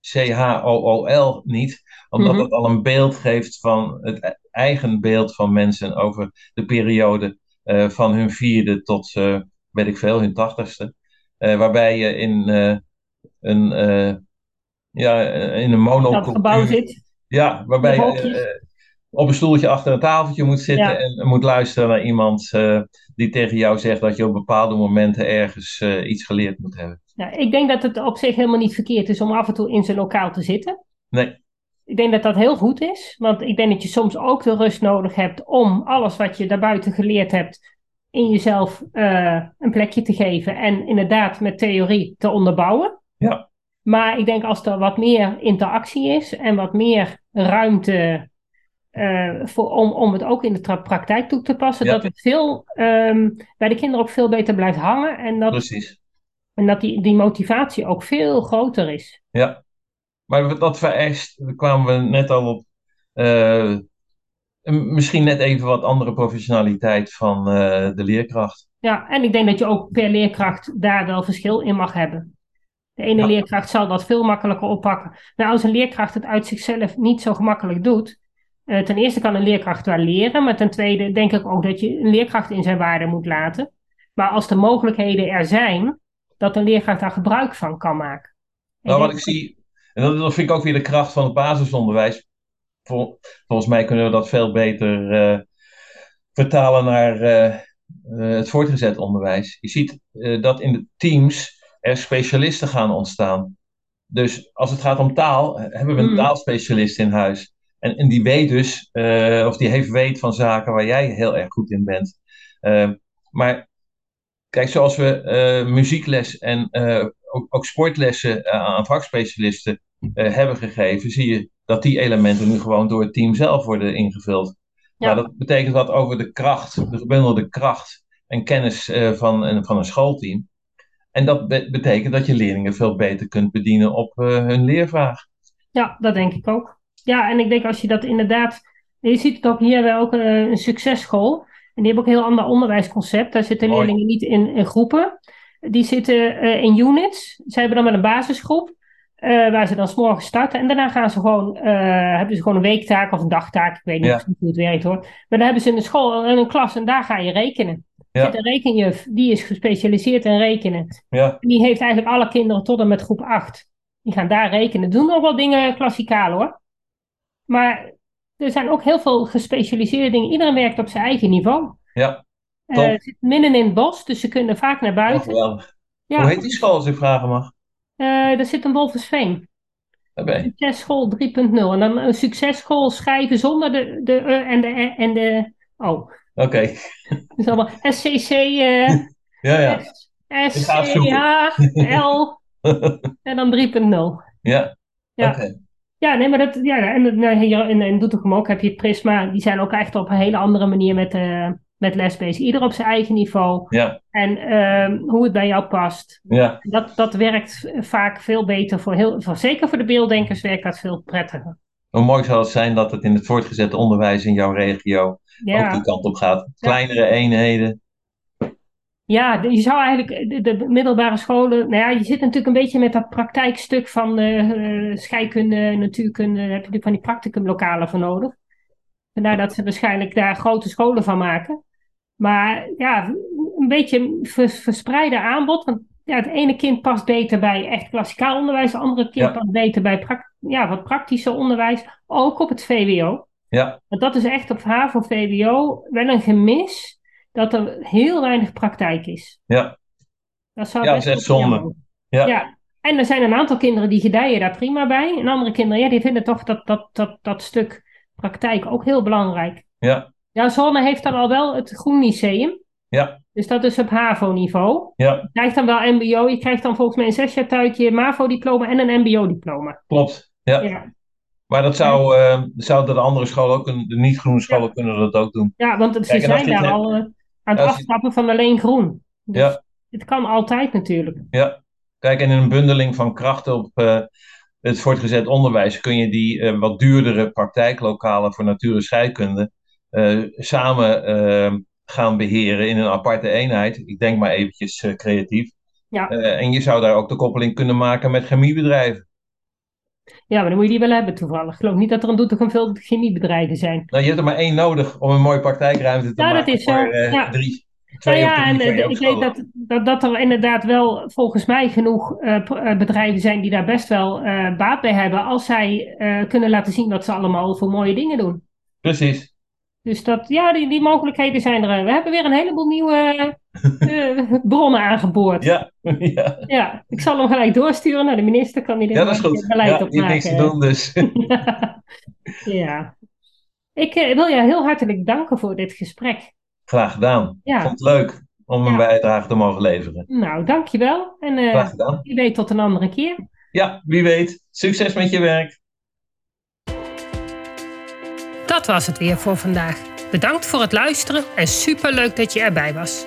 S-C-H-O-O-L niet, omdat Mhm. het al een beeld geeft van het e- eigen beeld van mensen over de periode eh, van hun vierde tot, eh, weet ik veel, hun tachtigste. Eh, waarbij je in een, ja, in een dat monocultuur... gebouw zit. Ja, waarbij je op een stoeltje achter een tafeltje moet zitten Ja. en moet luisteren naar iemand die tegen jou zegt dat je op bepaalde momenten ergens iets geleerd moet hebben. Ja, ik denk dat het op zich helemaal niet verkeerd is om af en toe in zijn lokaal te zitten. Nee, Ik denk dat dat heel goed is, want ik denk dat je soms ook de rust nodig hebt om alles wat je daarbuiten geleerd hebt in jezelf eh, een plekje te geven en inderdaad met theorie te onderbouwen. Ja. Maar ik denk als er wat meer interactie is en wat meer ruimte uh, voor, om, om het ook in de praktijk toe te passen, dat het veel, um, bij de kinderen ook veel beter blijft hangen. En dat, Precies. En dat die, die motivatie ook veel groter is. Ja, maar dat vereist, daar kwamen we net al op, uh, misschien net even wat andere professionaliteit van uh, de leerkracht. Ja, en ik denk dat je ook per leerkracht daar wel verschil in mag hebben. De ene leerkracht zal dat veel makkelijker oppakken. Maar als een leerkracht het uit zichzelf niet zo gemakkelijk doet, uh, ten eerste kan een leerkracht wel leren, maar ten tweede denk ik ook dat je een leerkracht in zijn waarde moet laten. Maar als de mogelijkheden er zijn, dat een leerkracht daar gebruik van kan maken. Nou, wat ik zie, en dat, vind ik ook weer de kracht van het basisonderwijs. Vol, volgens mij kunnen we dat veel beter uh, vertalen naar uh, het voortgezet onderwijs. Je ziet dat in de teams er specialisten gaan ontstaan. Dus als het gaat om taal, hebben we een mm. taalspecialist in huis. En, en die weet dus, of die heeft weet van zaken waar jij heel erg goed in bent. Maar kijk, zoals we uh, muziekles en ook, ook, sportlessen aan vakspecialisten hebben gegeven, zie je dat die elementen nu gewoon door het team zelf worden ingevuld. Ja. Maar dat betekent dat over de kracht, de gebundelde kracht en kennis van, van een schoolteam. En dat betekent dat je leerlingen veel beter kunt bedienen op hun leervraag. Ja, dat denk ik ook. Ja, en ik denk als je dat inderdaad. Je ziet het ook hier wel ook uh, een successchool. En die hebben ook een heel ander onderwijsconcept. Daar zitten Mooi. leerlingen niet in, in, groepen. Die zitten uh, in units. Ze hebben dan met een basisgroep. Uh, waar ze dan s'morgen starten. En daarna gaan ze gewoon, hebben ze gewoon een weektaak of een dagtaak. Ik weet niet ja. hoe het werkt hoor. Maar dan hebben ze een school en een klas en daar ga je rekenen. Er zit een rekenjuf, die is gespecialiseerd in rekenen. Ja. En die heeft eigenlijk alle kinderen tot en met groep 8. Die gaan daar rekenen. Doen nog wel dingen klassikaal hoor. Maar er zijn ook heel veel gespecialiseerde dingen. Iedereen werkt op zijn eigen niveau. Ja. Uh, het zit midden in het bos, dus ze kunnen vaak naar buiten. Ja. Hoe heet die school, als ik vragen mag? Uh, er zit een Wolversveen. Daarbij. Successchool 3.0. En dan een successchool schrijven zonder de, de uh, en de en de. Oh. Oké. [LAUGHS] Okay. Dus allemaal SCC. Uh, [LAUGHS] ja, ja. L. [LAUGHS] en dan 3.0. Ja. ja. Oké. Okay. Ja, nee, maar dat, ja, en hier in, in Doetinchem ook heb je Prisma. Die zijn ook echt op een hele andere manier met, uh, met les bezig. Ieder op zijn eigen niveau. Ja. En uh, hoe het bij jou past. Ja. Dat, dat werkt vaak veel beter. Voor heel, voor, zeker voor de beelddenkers werkt dat veel prettiger. Hoe mooi zou het zijn dat het in het voortgezet onderwijs in jouw regio ja. ook die kant op gaat. Kleinere eenheden. Ja, je zou eigenlijk de, de, middelbare scholen. Nou ja, je zit natuurlijk een beetje met dat praktijkstuk van uh, scheikunde, natuurkunde. Daar heb je natuurlijk van die practicumlokalen voor nodig. Vandaar dat ze waarschijnlijk daar grote scholen van maken. Maar ja, een beetje verspreide aanbod. Want ja, het ene kind past beter bij echt klassikaal onderwijs. Het andere kind ja. past beter bij ja, wat praktische onderwijs. Ook op het VWO. Ja. Want dat is echt op HAVO, VWO wel een gemis dat er heel weinig praktijk is. Ja. Dat zou ja, best dat is echt zonde. Ja. ja. En er zijn een aantal kinderen die gedijen daar prima bij. En andere kinderen, ja, die vinden toch dat, dat, dat, dat stuk praktijk ook heel belangrijk. Ja. Ja, Zonne heeft dan al wel het Groen Lyceum. Ja. Dus dat is op HAVO-niveau. Ja. Je krijgt dan wel MBO. Je krijgt dan volgens mij een zesjaartuitje MAVO-diploma en een MBO-diploma. Klopt, ja. ja. Maar dat zou, uh, zouden de andere scholen ook, de niet-groene scholen ja. kunnen dat ook doen. Ja, want ze zijn daar al uh, aan het afstappen van alleen groen. Dus ja. Het kan altijd natuurlijk. Ja, kijk, en in een bundeling van krachten op uh, het voortgezet onderwijs kun je die wat duurdere praktijklokalen voor natuur en scheikunde samen ehm, gaan beheren in een aparte eenheid. Ik denk maar eventjes creatief. Ja. en je zou daar ook de koppeling kunnen maken met chemiebedrijven. Ja, maar dan moet je die wel hebben toevallig. Ik geloof niet dat er een Doetinchem veel chemiebedrijven zijn. Nou, je hebt er maar één nodig om een mooie praktijkruimte te ja, maken dat is zo. voor uh, ja. drie. Ja, en uh, ik weet dat, dat, dat er inderdaad wel volgens mij genoeg uh, bedrijven zijn die daar best wel baat bij hebben. Als zij kunnen laten zien wat ze allemaal voor mooie dingen doen. Precies. Dus dat, ja, die, die mogelijkheden zijn er. We hebben weer een heleboel nieuwe bronnen aangeboord. Ja, [LAUGHS] ja. ja, ik zal hem gelijk doorsturen naar de minister. Kan die er ja, dat is goed. beleid ja, op maken. niks te doen dus. [LAUGHS] ja. Ik uh, wil jou heel hartelijk danken voor dit gesprek. Graag gedaan. Ja. Ik vond het leuk om een bijdrage te mogen leveren. Nou, dankjewel. En uh, Graag gedaan. wie weet tot een andere keer. Ja, wie weet. Succes met je werk. Dat was het weer voor vandaag. Bedankt voor het luisteren en superleuk dat je erbij was.